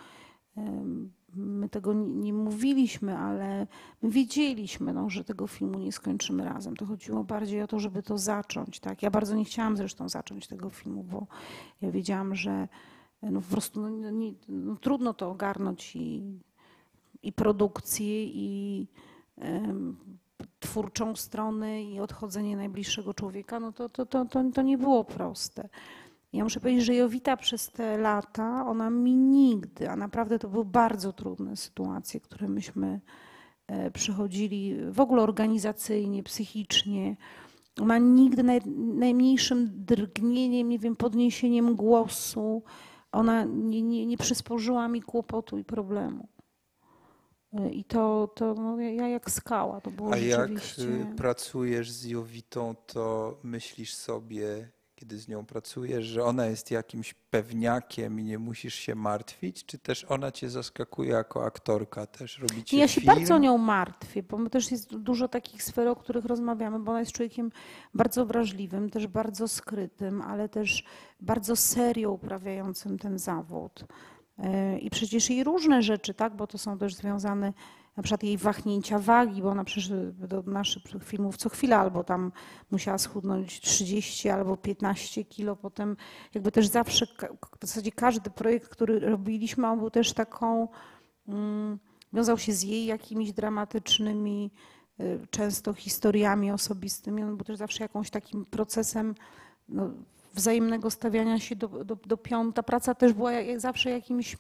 My tego nie, mówiliśmy, ale my wiedzieliśmy, no, że tego filmu nie skończymy razem. To chodziło bardziej o to, żeby to zacząć. Tak? Ja bardzo nie chciałam zresztą zacząć tego filmu, bo ja wiedziałam, że no, po prostu no, nie, no, trudno to ogarnąć i i produkcję, i twórczą stronę, i odchodzenie najbliższego człowieka, no to, to, to, to, to nie było proste. Ja muszę powiedzieć, że Jowita przez te lata, ona mi nigdy, a naprawdę to były bardzo trudne sytuacje, które myśmy e, przychodzili w ogóle organizacyjnie, psychicznie. Ona nigdy naj, najmniejszym drgnieniem, nie wiem, podniesieniem głosu, ona nie, nie, nie przysporzyła mi kłopotu i problemu. I to, to no, ja jak skała, to było A rzeczywiście... jak pracujesz z Jowitą, to myślisz sobie, kiedy z nią pracujesz, że ona jest jakimś pewniakiem i nie musisz się martwić, czy też ona cię zaskakuje jako aktorka też? Robicie Ja się film? bardzo nią martwię, bo też jest dużo takich sfer, o których rozmawiamy, bo ona jest człowiekiem bardzo wrażliwym, też bardzo skrytym, ale też bardzo serio uprawiającym ten zawód. I przecież jej różne rzeczy, tak, bo to są też związane na przykład jej wahnięcia wagi, bo ona przecież do naszych filmów co chwila albo tam musiała schudnąć 30 albo 15 kilo, potem jakby też zawsze, w zasadzie każdy projekt, który robiliśmy, on był też taką, mm, wiązał się z jej jakimiś dramatycznymi y, często historiami osobistymi, on był też zawsze jakąś takim procesem no, wzajemnego stawiania się do, do, do pionu. Ta praca też była jak zawsze jakimś,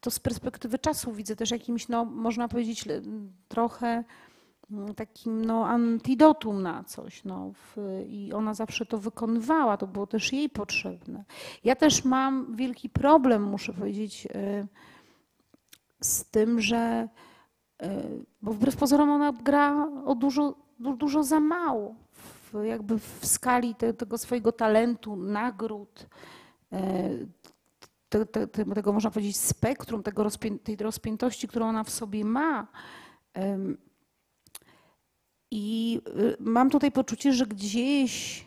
to z perspektywy czasu widzę też jakimś, no można powiedzieć trochę mm, takim no, antidotum na coś. No, w, I ona zawsze to wykonywała, to było też jej potrzebne. Ja też mam wielki problem, muszę powiedzieć, y, z tym, że y, bo wbrew pozorom ona gra o dużo, dużo za mało jakby w skali te, tego swojego talentu, nagród, e, te, te, tego można powiedzieć spektrum, tego rozpię, tej rozpiętości, którą ona w sobie ma. I y, mam tutaj poczucie, że gdzieś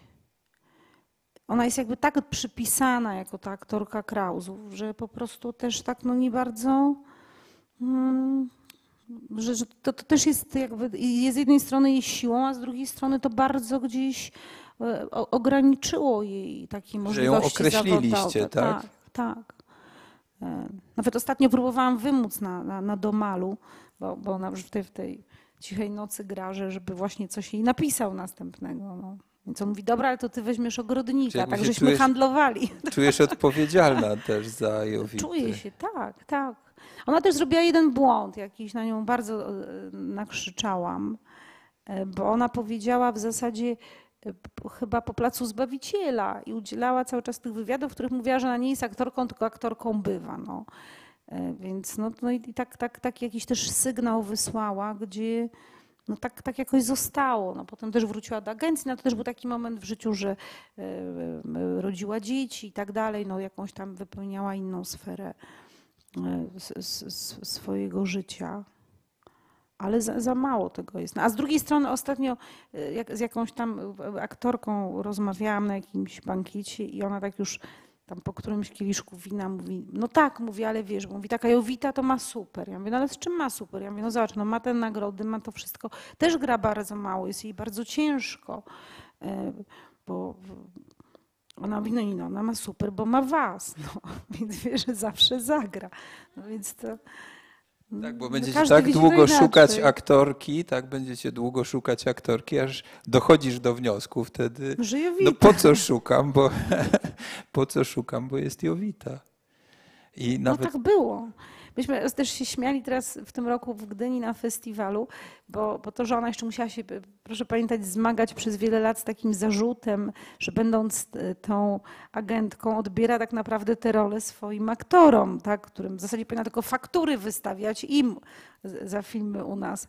ona jest jakby tak przypisana jako ta aktorka Krausów, że po prostu też tak no nie bardzo hmm, że, że to, to, też jest jakby, z jednej strony jej siłą, a z drugiej strony to bardzo gdzieś e, ograniczyło jej takie możliwości Że ją określiliście, tak? Tak, tak. E, nawet ostatnio próbowałam wymóc na, na, na Domalu, bo, bo ona w tej, w tej cichej nocy gra, żeby właśnie coś jej napisał następnego. No. Więc on mówi, dobra, ale to ty weźmiesz ogrodnika, tak żeśmy handlowali. Czujesz odpowiedzialna też za Jowitę. Czuję się, tak, tak. Ona też zrobiła jeden błąd, jakiś na nią bardzo e, nakrzyczałam, e, bo ona powiedziała w zasadzie e, chyba po placu Zbawiciela i udzielała cały czas tych wywiadów, w których mówiła, że ona nie jest aktorką, tylko aktorką bywa. No. Więc no, no i tak, tak, tak jakiś też sygnał wysłała, gdzie no tak, tak jakoś zostało. No, potem też wróciła do agencji, no to też był taki moment w życiu, że rodziła dzieci i tak dalej, no jakąś tam wypełniała inną sferę swojego życia. Ale za, za mało tego jest. No, a z drugiej strony ostatnio e, jak, z jakąś tam e, aktorką rozmawiałam na jakimś bankiecie i ona tak już tam po którymś kieliszku wina mówi, no tak, mówi, ale wiesz, mówi, taka Jowita to ma super. Ja mówię, no ale z czym ma super? Ja mówię, no zobacz, no ma te nagrody, ma to wszystko. Też gra bardzo mało, jest jej bardzo ciężko, e, bo ona mówi, no i no, ona ma super, bo ma was, no, więc wie, że zawsze zagra. No więc to... Tak, bo no będziecie tak długo szukać aktorki, tak będziecie długo szukać aktorki, aż dochodzisz do wniosku wtedy, Że Jowita. no po co szukam, bo po co szukam, bo jest Jowita. I No nawet tak było. Myśmy też się śmiali teraz w tym roku w Gdyni na festiwalu, bo, bo to, że ona jeszcze musiała się, proszę pamiętać, zmagać przez wiele lat z takim zarzutem, że będąc e, tą agentką odbiera tak naprawdę te role swoim aktorom, tak, którym w zasadzie powinna tylko faktury wystawiać im za filmy u nas.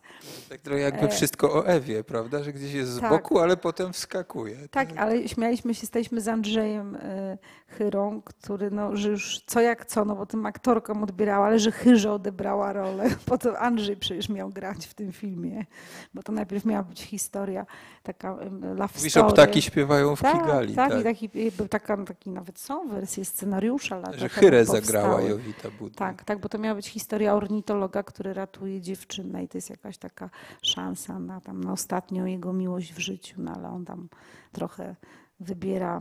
tak trochę jakby E, wszystko o Ewie, prawda, że gdzieś jest z tak. boku, ale potem wskakuje. Tak, ale śmialiśmy się, staliśmy z Andrzejem e, Chyrą, który, no, że już co jak co, no bo tym aktorkom odbierała, ale że Chyrze odebrała rolę. Potem Andrzej przecież miał grać w tym filmie, bo to najpierw miała być historia, taka love Mówisz, story. ptaki śpiewają w tak, Kigali, tak, tak, i taki, był taka, taki nawet są wersje scenariusza że Chyrę zagrała. Jowita Budnik. Tak, tak, bo to miała być historia ornitologa, który ratuje dziewczynę i to jest jakaś taka szansa na, tam, na ostatnią jego miłość w życiu, no ale on tam trochę wybiera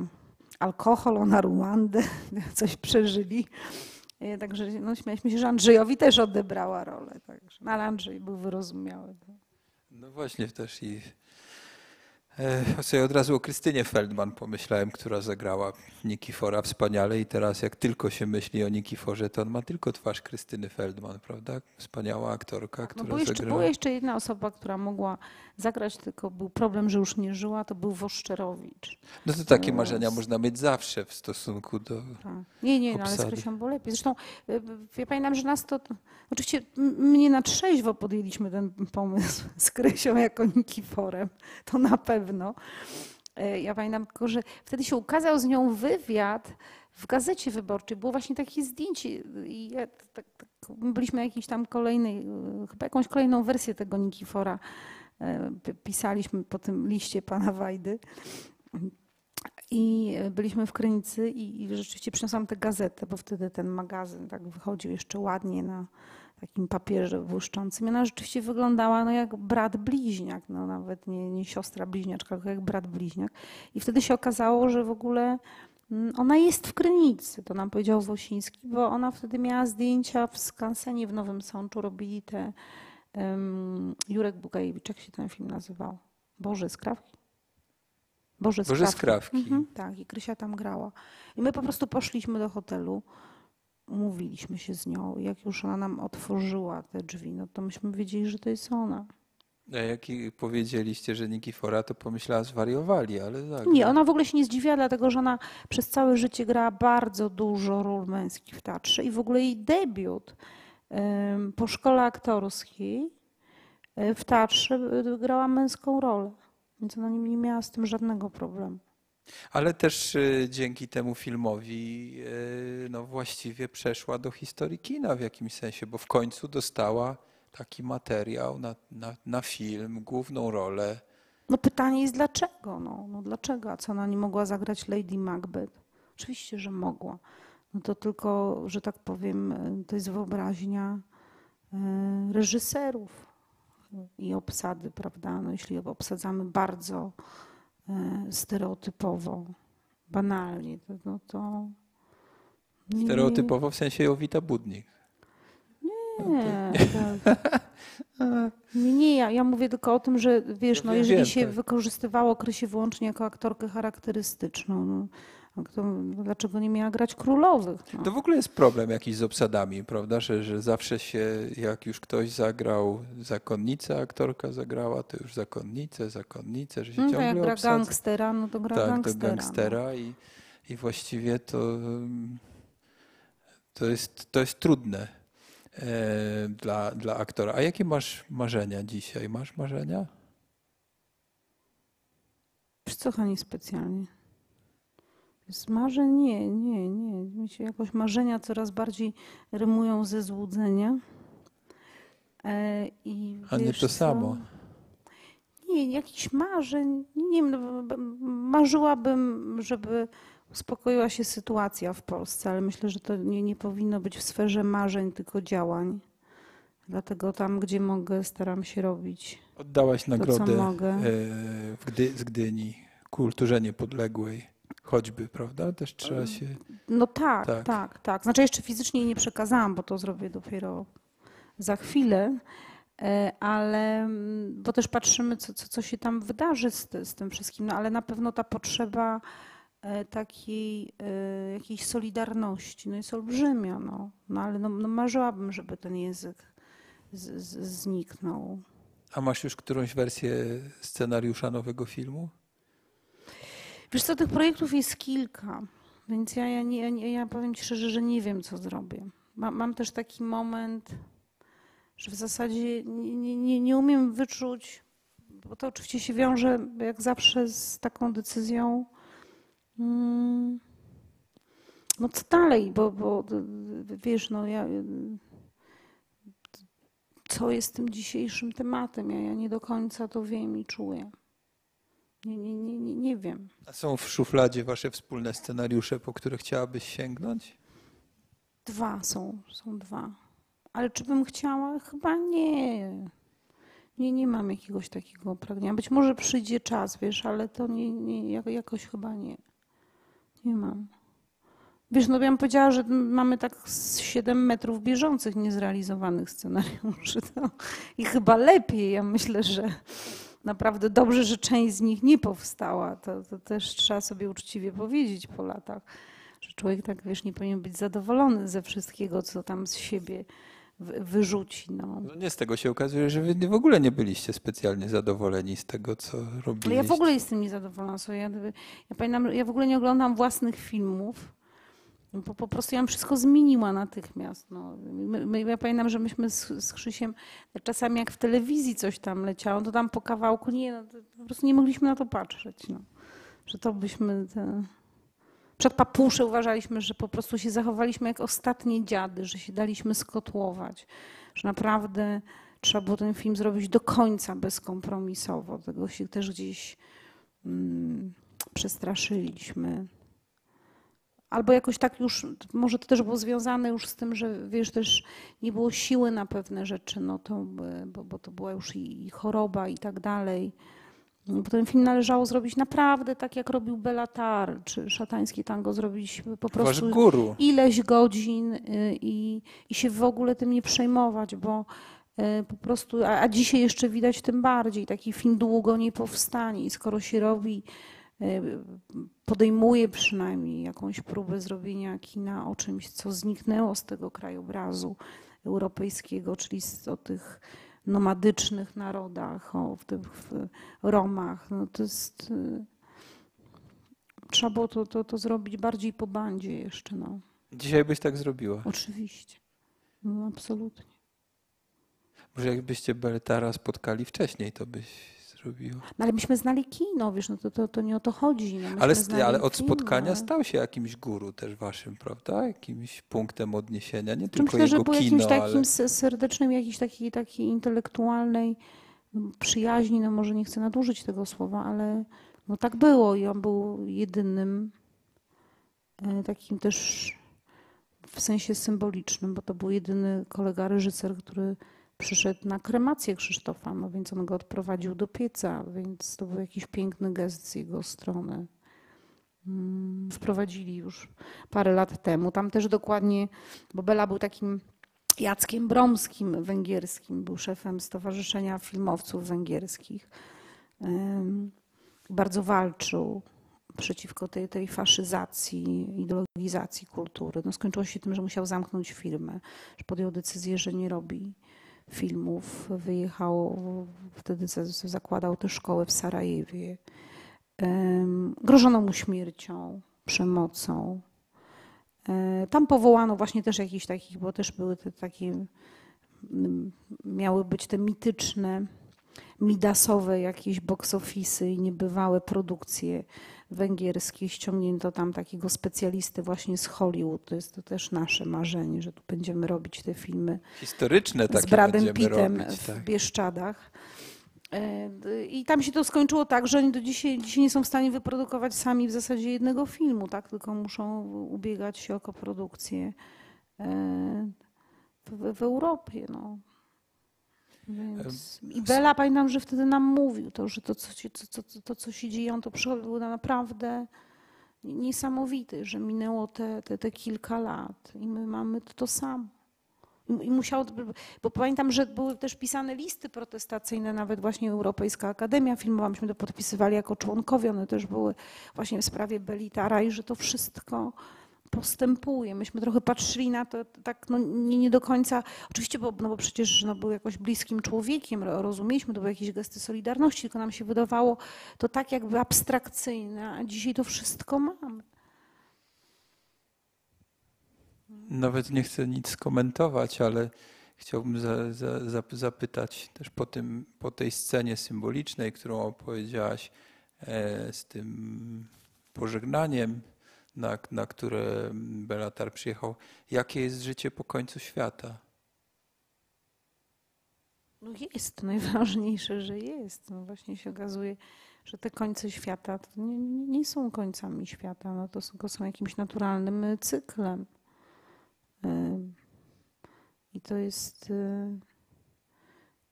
alkohol, ona Ruandę, coś przeżyli. E, Także no, śmialiśmy się, że Andrzejowi też odebrała rolę. Także. No, ale Andrzej był wyrozumiały. No właśnie też i e, sobie od razu o Krystynie Feldman pomyślałem, która zagrała Nikifora wspaniale i teraz jak tylko się myśli o Nikiforze, to on ma tylko twarz Krystyny Feldman, prawda? Wspaniała aktorka, No, która bo jeszcze, zagrała. była jeszcze jedna osoba, która mogła zagrać, tylko był problem, że już nie żyła, to był Woszczerowicz. No to takie marzenia można mieć zawsze w stosunku do... Tak. Nie, nie, no, ale z. Krysią było lepiej. Zresztą y, ja pamiętam, że nas to, oczywiście mnie na trzeźwo podjęliśmy ten pomysł z Krysią jako Nikiforem, to na pewno. E, Ja pamiętam tylko, że wtedy się ukazał z nią wywiad w gazecie wyborczej. Było właśnie takie zdjęcie i ja, tak, tak, byliśmy jakiejś tam kolejnej, y, chyba jakąś kolejną wersję tego Nikifora pisaliśmy po tym liście pana Wajdy. I e, byliśmy w Krynicy i, i rzeczywiście przyniosłam tę gazetę, bo wtedy ten magazyn tak wychodził jeszcze ładnie na takim papierze błyszczącym. I ona rzeczywiście wyglądała no, jak brat bliźniak, no, nawet nie, nie siostra bliźniaczka, tylko jak brat bliźniak. I wtedy się okazało, że w ogóle mm, ona jest w Krynicy, to nam powiedział Wosiński, bo ona wtedy miała zdjęcia w skansenie w Nowym Sączu, robili te Jurek Bugajewicz, jak się ten film nazywał? Boże, skrawki? Boże, Boże skrawki. Skrawki. Mhm, tak, i Krysia tam grała. I my po prostu poszliśmy do hotelu, umówiliśmy się z nią. Jak już ona nam otworzyła te drzwi, no to myśmy wiedzieli, że to jest ona. A jak powiedzieliście, że Nikifora, to pomyślała, zwariowali, ale tak. Nie, ona w ogóle się nie zdziwiła, dlatego że ona przez całe życie grała bardzo dużo ról męskich w teatrze i w ogóle jej debiut po szkole aktorskiej e, w teatrze e, grała męską rolę. Więc ona nie, miała z tym żadnego problemu. Ale też y, dzięki temu filmowi no właściwie przeszła do historii kina w jakimś sensie, bo w końcu dostała taki materiał na, na, na film, główną rolę. No pytanie jest dlaczego? No, no dlaczego? A co ona nie mogła zagrać Lady Macbeth? Oczywiście, że mogła. No to tylko, że tak powiem, e, to jest wyobraźnia e, reżyserów i obsady, prawda? No jeśli obsadzamy bardzo e, stereotypowo, banalnie, to, no to nie- Stereotypowo w sensie Jowita Budnik. Nie, tak. nie, nie ja, ja mówię tylko o tym, że wiesz, no jeżeli się tak. wykorzystywało Krysię wyłącznie jako aktorkę charakterystyczną, no, No, kto, dlaczego nie miała grać królowych? No. To w ogóle jest problem jakiś z obsadami, prawda? Że, że zawsze się, jak już ktoś zagrał zakonnicę, aktorka zagrała, to już zakonnicę, zakonnicę, że się No, to ciągle jak gra obsadza. gangstera, no to gra tak, gangstera. do gangstera i, i właściwie to, ym, to, jest, to jest trudne e, dla, dla aktora. A jakie masz marzenia dzisiaj? Masz marzenia? Wiesz co, specjalnie? Z marzeń nie, nie, nie. Mi się jakoś marzenia coraz bardziej rymują ze złudzenia. E, i A nie to co? samo. Nie, jakichś marzeń. Nie wiem, no, marzyłabym, żeby uspokoiła się sytuacja w Polsce, ale myślę, że to nie, nie powinno być w sferze marzeń, tylko działań. Dlatego tam, gdzie mogę, staram się robić Oddałaś to, nagrodę e, w Gdy, z Gdyni kulturze niepodległej, choćby, prawda? Też trzeba się... No tak, Tak. tak, tak, Znaczy jeszcze fizycznie jej nie przekazałam, bo to zrobię dopiero za chwilę, e, ale mm, bo też patrzymy, co, co, co się tam wydarzy z, z tym wszystkim, no ale na pewno ta potrzeba e, takiej e, jakiejś solidarności, no jest olbrzymia, no, no ale no, no marzyłabym, żeby ten język z, z, zniknął. A masz już którąś wersję scenariusza nowego filmu? Wiesz co, tych projektów jest kilka, więc ja, ja, nie, ja, powiem Ci szczerze, że nie wiem, co zrobię. Ma, mam też taki moment, że w zasadzie nie, nie, nie, nie umiem wyczuć, bo to oczywiście się wiąże jak zawsze z taką decyzją, mm, no co dalej, bo, bo wiesz, no ja, co jest tym dzisiejszym tematem, ja, ja nie do końca to wiem i czuję. Nie, nie, nie, nie, nie wiem. A są w szufladzie wasze wspólne scenariusze, po które chciałabyś sięgnąć? Dwa są, są dwa. Ale czy bym chciała? Chyba nie. Nie, nie mam jakiegoś takiego pragnienia. Być może przyjdzie czas, wiesz, ale to nie, nie, jak- jakoś chyba nie. Nie mam. Wiesz, no ja bym powiedziała, że mamy tak z 7 metrów bieżących niezrealizowanych scenariuszy. To, I chyba lepiej. Ja myślę, że naprawdę dobrze, że część z nich nie powstała. To, to też trzeba sobie uczciwie powiedzieć po latach że człowiek tak, wiesz, nie powinien być zadowolony ze wszystkiego, co tam z siebie wy- wyrzuci. No. No nie, z tego się okazuje, że wy w ogóle nie byliście specjalnie zadowoleni z tego, co Ale robiliście. ja w ogóle jestem niezadowolona. Ja, ja pamiętam, ja w ogóle nie oglądam własnych filmów, bo po prostu ja bym wszystko zmieniła natychmiast. No. My, my, ja pamiętam, że myśmy z, z Krzysiem czasami jak w telewizji coś tam leciało, to tam po kawałku, nie, no, po prostu nie mogliśmy na to patrzeć. No. Że to byśmy... Te... Przed papusze uważaliśmy, że po prostu się zachowaliśmy jak ostatnie dziady, że się daliśmy skotłować, że naprawdę trzeba było ten film zrobić do końca bezkompromisowo. Tego się też gdzieś mm, przestraszyliśmy. Albo jakoś tak już, może to też było związane już z tym, że wiesz, też nie było siły na pewne rzeczy, no to, bo, bo to była już i, i choroba i tak dalej. Bo ten film należało zrobić naprawdę tak, jak robił Belatar, czy szatański tango, zrobić po prostu guru. ileś godzin y, i, i się w ogóle tym nie przejmować, bo y, po prostu, a, a dzisiaj jeszcze widać tym bardziej, taki film długo nie powstanie i skoro się robi, podejmuje przynajmniej jakąś próbę zrobienia kina o czymś, co zniknęło z tego krajobrazu europejskiego, czyli z, o tych nomadycznych narodach, o w tych Romach, no to jest... y, Trzeba było to, to, to zrobić bardziej po bandzie jeszcze, no. Dzisiaj byś tak zrobiła. Oczywiście. No, absolutnie. Może jakbyście Beltara spotkali wcześniej, to byś No, ale myśmy znali kino, wiesz, no to, to, to nie o to chodzi. No, Ale, ale od kino. spotkania stał się jakimś guru też waszym, prawda? Jakimś punktem odniesienia, nie Czy tylko myślę, że jego był kino, jakimś takim ale... serdecznym, jakiejś takiej, takiej intelektualnej mm, przyjaźni, no może nie chcę nadużyć tego słowa, ale no tak było i on był jedynym e, takim też w sensie symbolicznym, bo to był jedyny kolega reżyser, który przyszedł na kremację Krzysztofa, no więc on go odprowadził do pieca, więc to był jakiś piękny gest z jego strony. Mm, Wprowadzili już parę lat temu. Tam też dokładnie, bo Bela był takim Jackiem Bromskim węgierskim, był szefem Stowarzyszenia Filmowców Węgierskich. Bardzo walczył przeciwko tej, tej faszyzacji, ideologizacji kultury. No skończyło się tym, że musiał zamknąć firmę, że podjął decyzję, że nie robi filmów. Wyjechał, wtedy zakładał tę szkołę w Sarajewie. Grożono mu śmiercią, przemocą. E, tam powołano właśnie też jakichś takich, bo też były te takie, miały być te mityczne, midasowe jakieś box office'y i niebywałe produkcje węgierskie. Ściągnięto tam takiego specjalisty właśnie z Hollywood. To jest to też nasze marzenie, że tu będziemy robić te filmy historyczne takie z Bradem Pittem robić, w tak. Bieszczadach. E, I tam się to skończyło tak, że oni do dzisiaj, dzisiaj nie są w stanie wyprodukować sami w zasadzie jednego filmu, tak? tylko muszą ubiegać się o koprodukcję e, w, w Europie. No. Więc... I Bela pamiętam, że wtedy nam mówił to, że to, co się, to, to, to, co się dzieje, on to było naprawdę niesamowite, że minęło te, te, te kilka lat i my mamy to, to samo. I musiało, bo pamiętam, że były też pisane listy protestacyjne, nawet właśnie Europejska Akademia Filmowa, myśmy to podpisywali jako członkowie, one też były właśnie w sprawie Belitara i że to wszystko postępuje. Myśmy trochę patrzyli na to tak no, nie, nie do końca, oczywiście, bo, no bo przecież no, był jakoś bliskim człowiekiem, rozumieliśmy, to były jakieś gesty solidarności, tylko nam się wydawało to tak jakby abstrakcyjne, a dzisiaj to wszystko mamy. Nawet nie chcę nic skomentować, ale chciałbym za, za, za, zapytać też po, tym, po tej scenie symbolicznej, którą opowiedziałaś e, z tym pożegnaniem, na, na które Belatar przyjechał, jakie jest życie po końcu świata? No jest, najważniejsze, że jest. No właśnie się okazuje, że te końce świata nie, nie są końcami świata, no to są, są jakimś naturalnym cyklem. I to jest. Y,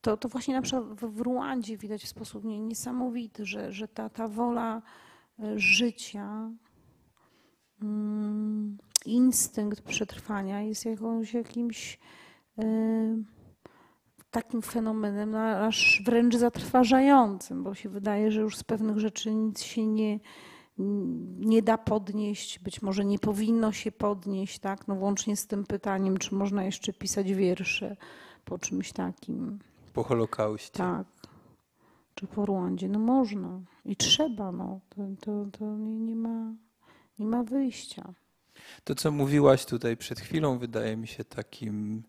to, to właśnie na przykład w Ruandzie widać w sposób niesamowity, że, że ta, ta wola y, życia, instynkt przetrwania jest jakąś, jakimś y, takim fenomenem, no, aż wręcz zatrważającym, bo się wydaje, że już z pewnych rzeczy nic się nie, nie da podnieść, być może nie powinno się podnieść, tak? No włącznie z tym pytaniem, czy można jeszcze pisać wiersze po czymś takim. Po Holokauście. Tak. Czy po Rwandzie. No można i trzeba, no. To, to, to nie, nie, ma, nie ma wyjścia. To, co mówiłaś tutaj przed chwilą, wydaje mi się takim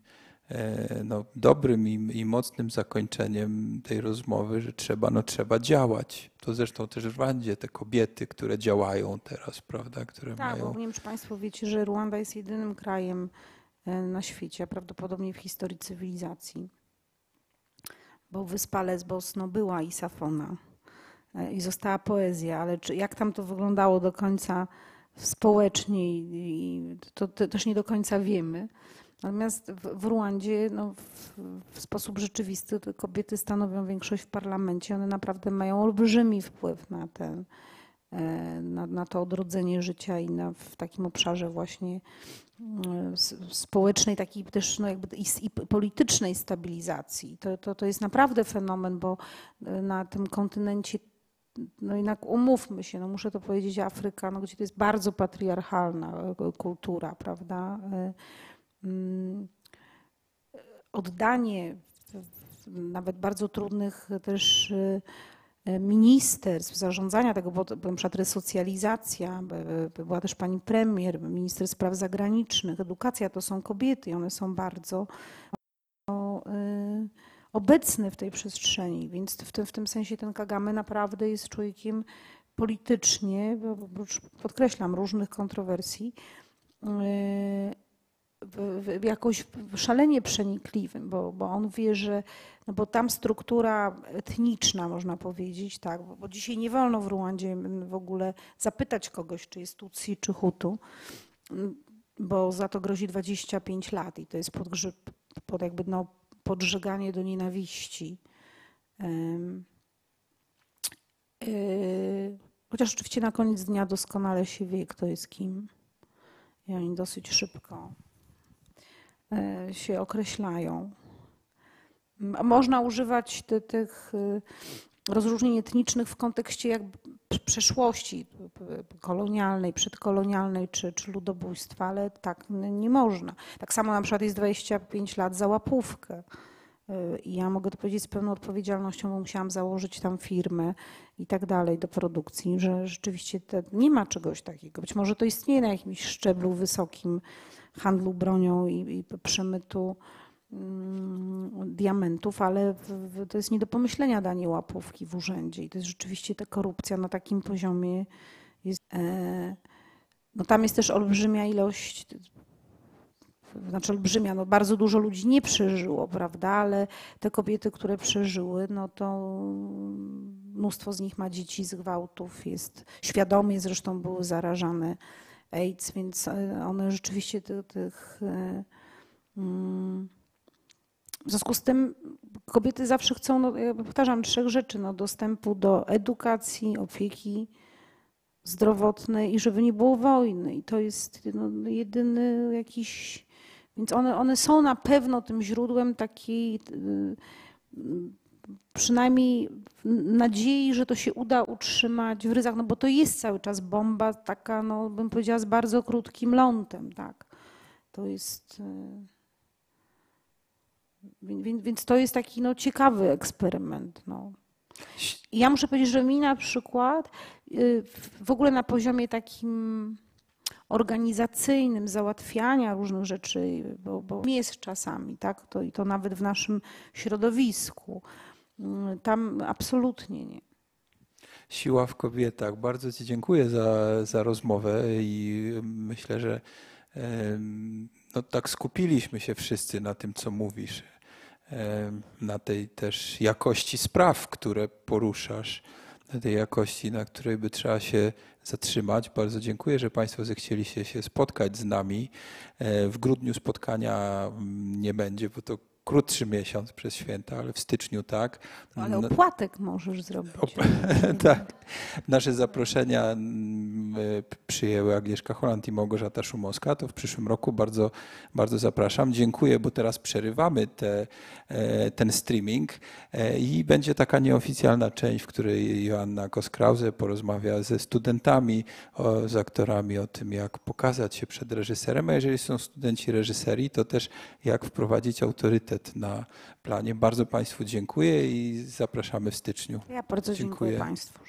E, no, dobrym i, i, mocnym zakończeniem tej rozmowy, że trzeba, no, trzeba działać. To zresztą też w Rwandzie te kobiety, które działają teraz, prawda? Które tak, mają... bo nie wiem, czy Państwo wiecie, że Rwanda jest jedynym krajem e, na świecie, prawdopodobnie w historii cywilizacji, bo wyspa Lesbos no, była i Safona e, i została poezja, ale czy, jak tam to wyglądało do końca społecznie, i, to, też nie do końca wiemy. Natomiast w, w Ruandzie no, w, w, sposób rzeczywisty kobiety stanowią większość w parlamencie. One naprawdę mają olbrzymi wpływ na, ten, e, na, na to odrodzenie życia i na, w takim obszarze właśnie e, społecznej, takiej też no jakby i, i politycznej stabilizacji. To, to, to jest naprawdę fenomen, bo e, na tym kontynencie no jednak umówmy się, no muszę to powiedzieć, Afryka, no gdzie to jest bardzo patriarchalna kultura, prawda? Mm, oddanie nawet bardzo trudnych też e, ministerstw, zarządzania tego, bo na przykład resocjalizacja, była też pani premier, minister spraw zagranicznych, edukacja to są kobiety i one są bardzo obecne w tej przestrzeni, więc w tym, w tym sensie ten Kagame naprawdę jest człowiekiem politycznie, podkreślam, różnych kontrowersji, e, jakoś szalenie przenikliwym, bo, bo on wie, że no bo tam struktura etniczna, można powiedzieć, tak, bo, bo dzisiaj nie wolno w Ruandzie w ogóle zapytać kogoś, czy jest Tutsi, czy Hutu, bo za to grozi 25 lat i to jest podgrzyb, pod jakby no, podżeganie do nienawiści. Yy, chociaż oczywiście na koniec dnia doskonale się wie, kto jest kim. I oni dosyć szybko E, się określają. Można używać tych e, rozróżnień etnicznych w kontekście jak przeszłości kolonialnej, przedkolonialnej czy, czy ludobójstwa, ale tak nie można. Tak samo na przykład jest 25 lat za łapówkę. Y, I ja mogę to powiedzieć z pełną odpowiedzialnością, bo musiałam założyć tam firmę i tak dalej do produkcji, że rzeczywiście te, nie ma czegoś takiego. Być może to istnieje na jakimś szczeblu wysokim handlu bronią i, i przemytu mm, diamentów, ale to jest nie do pomyślenia danie łapówki w urzędzie i to jest rzeczywiście ta korupcja na takim poziomie jest, e, no tam jest też olbrzymia ilość, znaczy olbrzymia, no bardzo dużo ludzi nie przeżyło, prawda, ale te kobiety, które przeżyły, no to mnóstwo z nich ma dzieci z gwałtów, jest świadomie zresztą były zarażane AIDS, więc e, one rzeczywiście tych, tych e, mm, w związku z tym kobiety zawsze chcą, no, ja powtarzam, trzech rzeczy, no, dostępu do edukacji, opieki zdrowotnej i żeby nie było wojny. I to jest no, jedyny jakiś... Więc one, one są na pewno tym źródłem takiej y, przynajmniej nadziei, że to się uda utrzymać w ryzach, no bo to jest cały czas bomba taka, no bym powiedziała, z bardzo krótkim lądem, tak. To jest... y, więc to jest taki no, ciekawy eksperyment. No. Ja muszę powiedzieć, że mi na przykład y, w ogóle na poziomie takim organizacyjnym załatwiania różnych rzeczy, bo, bo jest czasami, tak, to, i to nawet w naszym środowisku, y, tam absolutnie nie. Siła w kobietach. Bardzo Ci dziękuję za, za rozmowę i myślę, że no, tak skupiliśmy się wszyscy na tym, co mówisz, na tej też jakości spraw, które poruszasz, na tej jakości, na której by trzeba się zatrzymać. Bardzo dziękuję, że Państwo zechcieliście się spotkać z nami. E, W grudniu spotkania nie będzie, bo to krótszy miesiąc przez święta, ale w styczniu tak. Ale No- opłatek możesz zrobić. tak. Nasze zaproszenia mm, y, przyjęły Agnieszka Holland i Małgorzata Szumowska. To w przyszłym roku bardzo, bardzo zapraszam. Dziękuję, bo teraz przerywamy te, e, ten streaming e, i będzie taka nieoficjalna część, w której Joanna Koskrause porozmawia ze studentami, z aktorami o tym, jak pokazać się przed reżyserem, a jeżeli są studenci reżyserii, to też jak wprowadzić autorytet na planie. Bardzo Państwu dziękuję i zapraszamy w styczniu. Ja bardzo dziękuję, Dziękuję. Państwu.